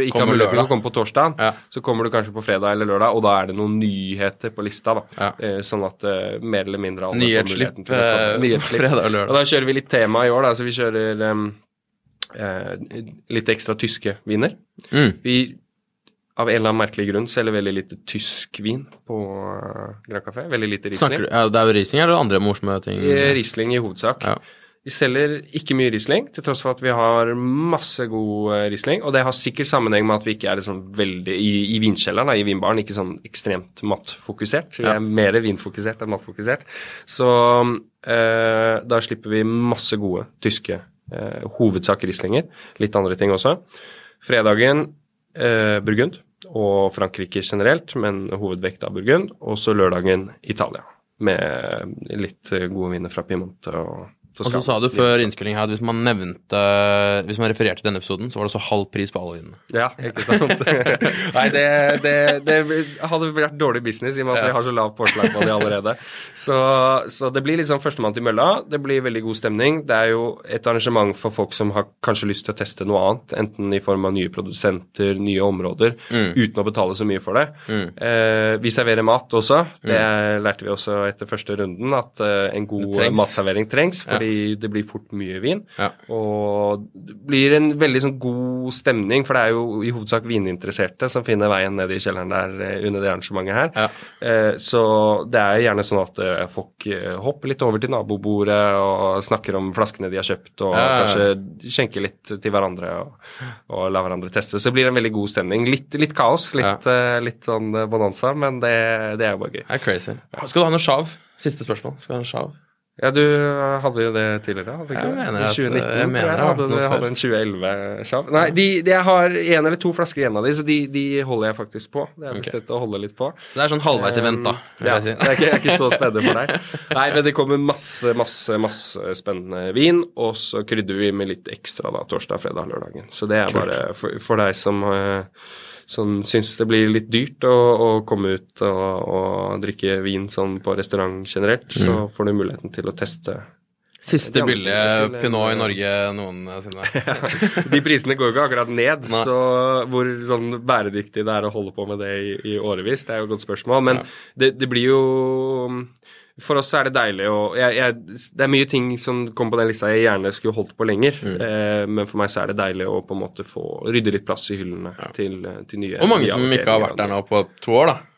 ikke har mulighet til å komme på torsdag, Ja. så kommer du kanskje på fredag eller lørdag, og da er det noen nyheter på lista. da. Ja. Eh, sånn at eh, mer eller mindre alle Nyhetsslipp eh, fredag og Og da kjører vi litt tema i år, da. Så vi kjører um, uh, litt ekstra tyske viner. Mm. Vi av en eller annen merkelig grunn selger veldig lite tysk vin på uh, Grand Café. Veldig lite Snakker Riesling. du, ja, det er jo Riesling eller andre morsomme ting? Eh, Riesling i hovedsak. Ja. Vi selger ikke mye Riesling, til tross for at vi har masse god eh, Riesling. Og det har sikkert sammenheng med at vi ikke er liksom veldig i, i vinkjelleren, da, i vinbaren, ikke sånn ekstremt mattfokusert. Vi Ja. er mer vinfokusert enn mattfokusert. Så eh, da slipper vi masse gode tyske eh, hovedsak Rieslinger. Litt andre ting også. Fredagen eh, Burgund og Frankrike generelt, men hovedvekt av Burgund. Og så lørdagen Italia, med litt gode viner fra Piemonte og Og så sa du før innspilling her at hvis man nevnte Hvis man refererte denne episoden, så var det så halv pris på alle vinene. Ja, ikke sant. (laughs) Nei, det, det, det hadde vært dårlig business i og med at vi har så lavt forslag på det allerede. Så, så det blir liksom førstemann til mølla. Det blir veldig god stemning. Det er jo et arrangement for folk som har kanskje lyst til å teste noe annet, enten i form av nye produsenter, nye områder, uten å betale så mye for det. Eh, vi serverer mat også. Det lærte vi også etter første runden, at eh, en god matservering trengs. fordi fordi det blir fort mye vin. Ja. Og det blir en veldig sånn god stemning, for det er jo i hovedsak vininteresserte som finner veien ned i kjelleren der eh, under det arrangementet her. Ja. Eh, Så det er gjerne sånn at eh, folk hopper litt over til nabobordet og snakker om flaskene de har kjøpt, og Ja, kanskje skjenker litt til hverandre og, og lar hverandre teste. Så det blir en veldig god stemning. Litt, litt kaos, litt, litt sånn bonanza, men det, det er jo bare gøy. Det er crazy. Skal du ha noe sjav? Siste spørsmål. Skal du ha noe sjav? Ja, du eh, hadde jo det tidligere, hadde du ikke Jeg mener I at- 2019, jeg tror mener jeg. Hadde, jeg du hadde en 2011-sjav. Nei, de, de, jeg har en eller to flasker igjen av de, så de, de holder jeg faktisk på. Det er bestemt å holde litt på. Så det er sånn halvveis event, da. vil Ja, jeg si. det er ikke, er ikke så spennende for deg. Nei, men det kommer masse, masse, masse spennende vin, og så krydrer vi med litt ekstra da, torsdag, fredag, lørdagen. Så det er bare for, for deg som, eh, som syns det blir litt dyrt å, å komme ut og, og, drikke vin sånn på restaurant generelt, mm. så får du muligheten til å teste. Siste billige pinot i Norge noensinne. (laughs) ja, de prisene går jo ikke akkurat ned, Nei. så hvor sånn bæredyktig det er å holde på med det i, i årevis, det er jo et godt spørsmål. Men ja. det, det blir jo for oss er det deilig å Det er mye ting som kommer på den lista jeg gjerne skulle holdt på lenger, mm. eh, men for meg så er det deilig å på en måte få rydde litt plass i hyllene ja. til, til, nye Og mange som ikke har vært der nå på to år, da.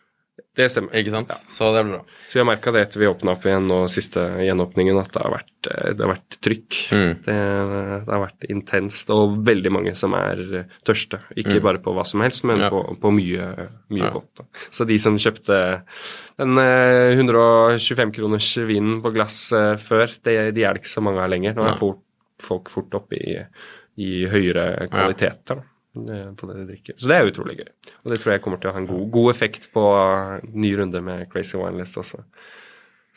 Det stemmer. Ikke sant? Ja. Så det blir bra. Så vi har merka det etter vi åpna opp igjen nå siste gjenåpningen, at det har vært, eh, det har vært trykk. Mm. Det, det, har vært intenst, og veldig mange som er tørste. Ikke mm. bare på hva som helst, men ja. på, på, mye, mye ja. godt. Da. Så de som kjøpte den 125 eh, kroners vinen på glass eh, før, de, de er det ikke så mange av lenger. Nå er folk fort oppe i, i høyere kvaliteter. Da på det de drikker. Så det er utrolig gøy. Og det tror jeg kommer til å ha en god, god effekt på ny runde med Crazy Wine List også.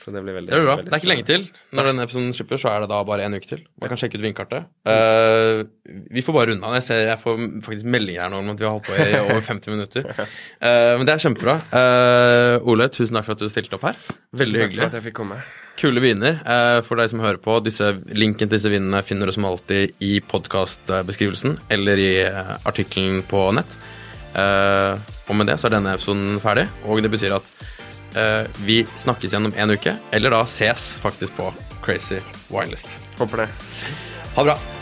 Så det blir veldig, det, bra. det er ikke lenge til. Når denne episoden slipper, så er det da bare en uke til. Man kan sjekke ut vinkartet. Uh, vi får bare runde av. Jeg ser jeg får faktisk meldinger her nå om at vi har holdt på i over 50 minutter. Uh, men det er kjempebra. Uh, Ole, tusen takk for at du stilte opp her. Veldig hyggelig. Takk for at jeg fikk komme. Kule viner. Eh, for deg som hører på, disse, linken til disse vinene finner du som alltid i podkastbeskrivelsen eller i eh, artikkelen på nett. Eh, og med det så er denne episoden ferdig, og det betyr at vi snakkes igjen om en uke, eller da ses faktisk på Crazy Winelist. Håper det. Ha det bra.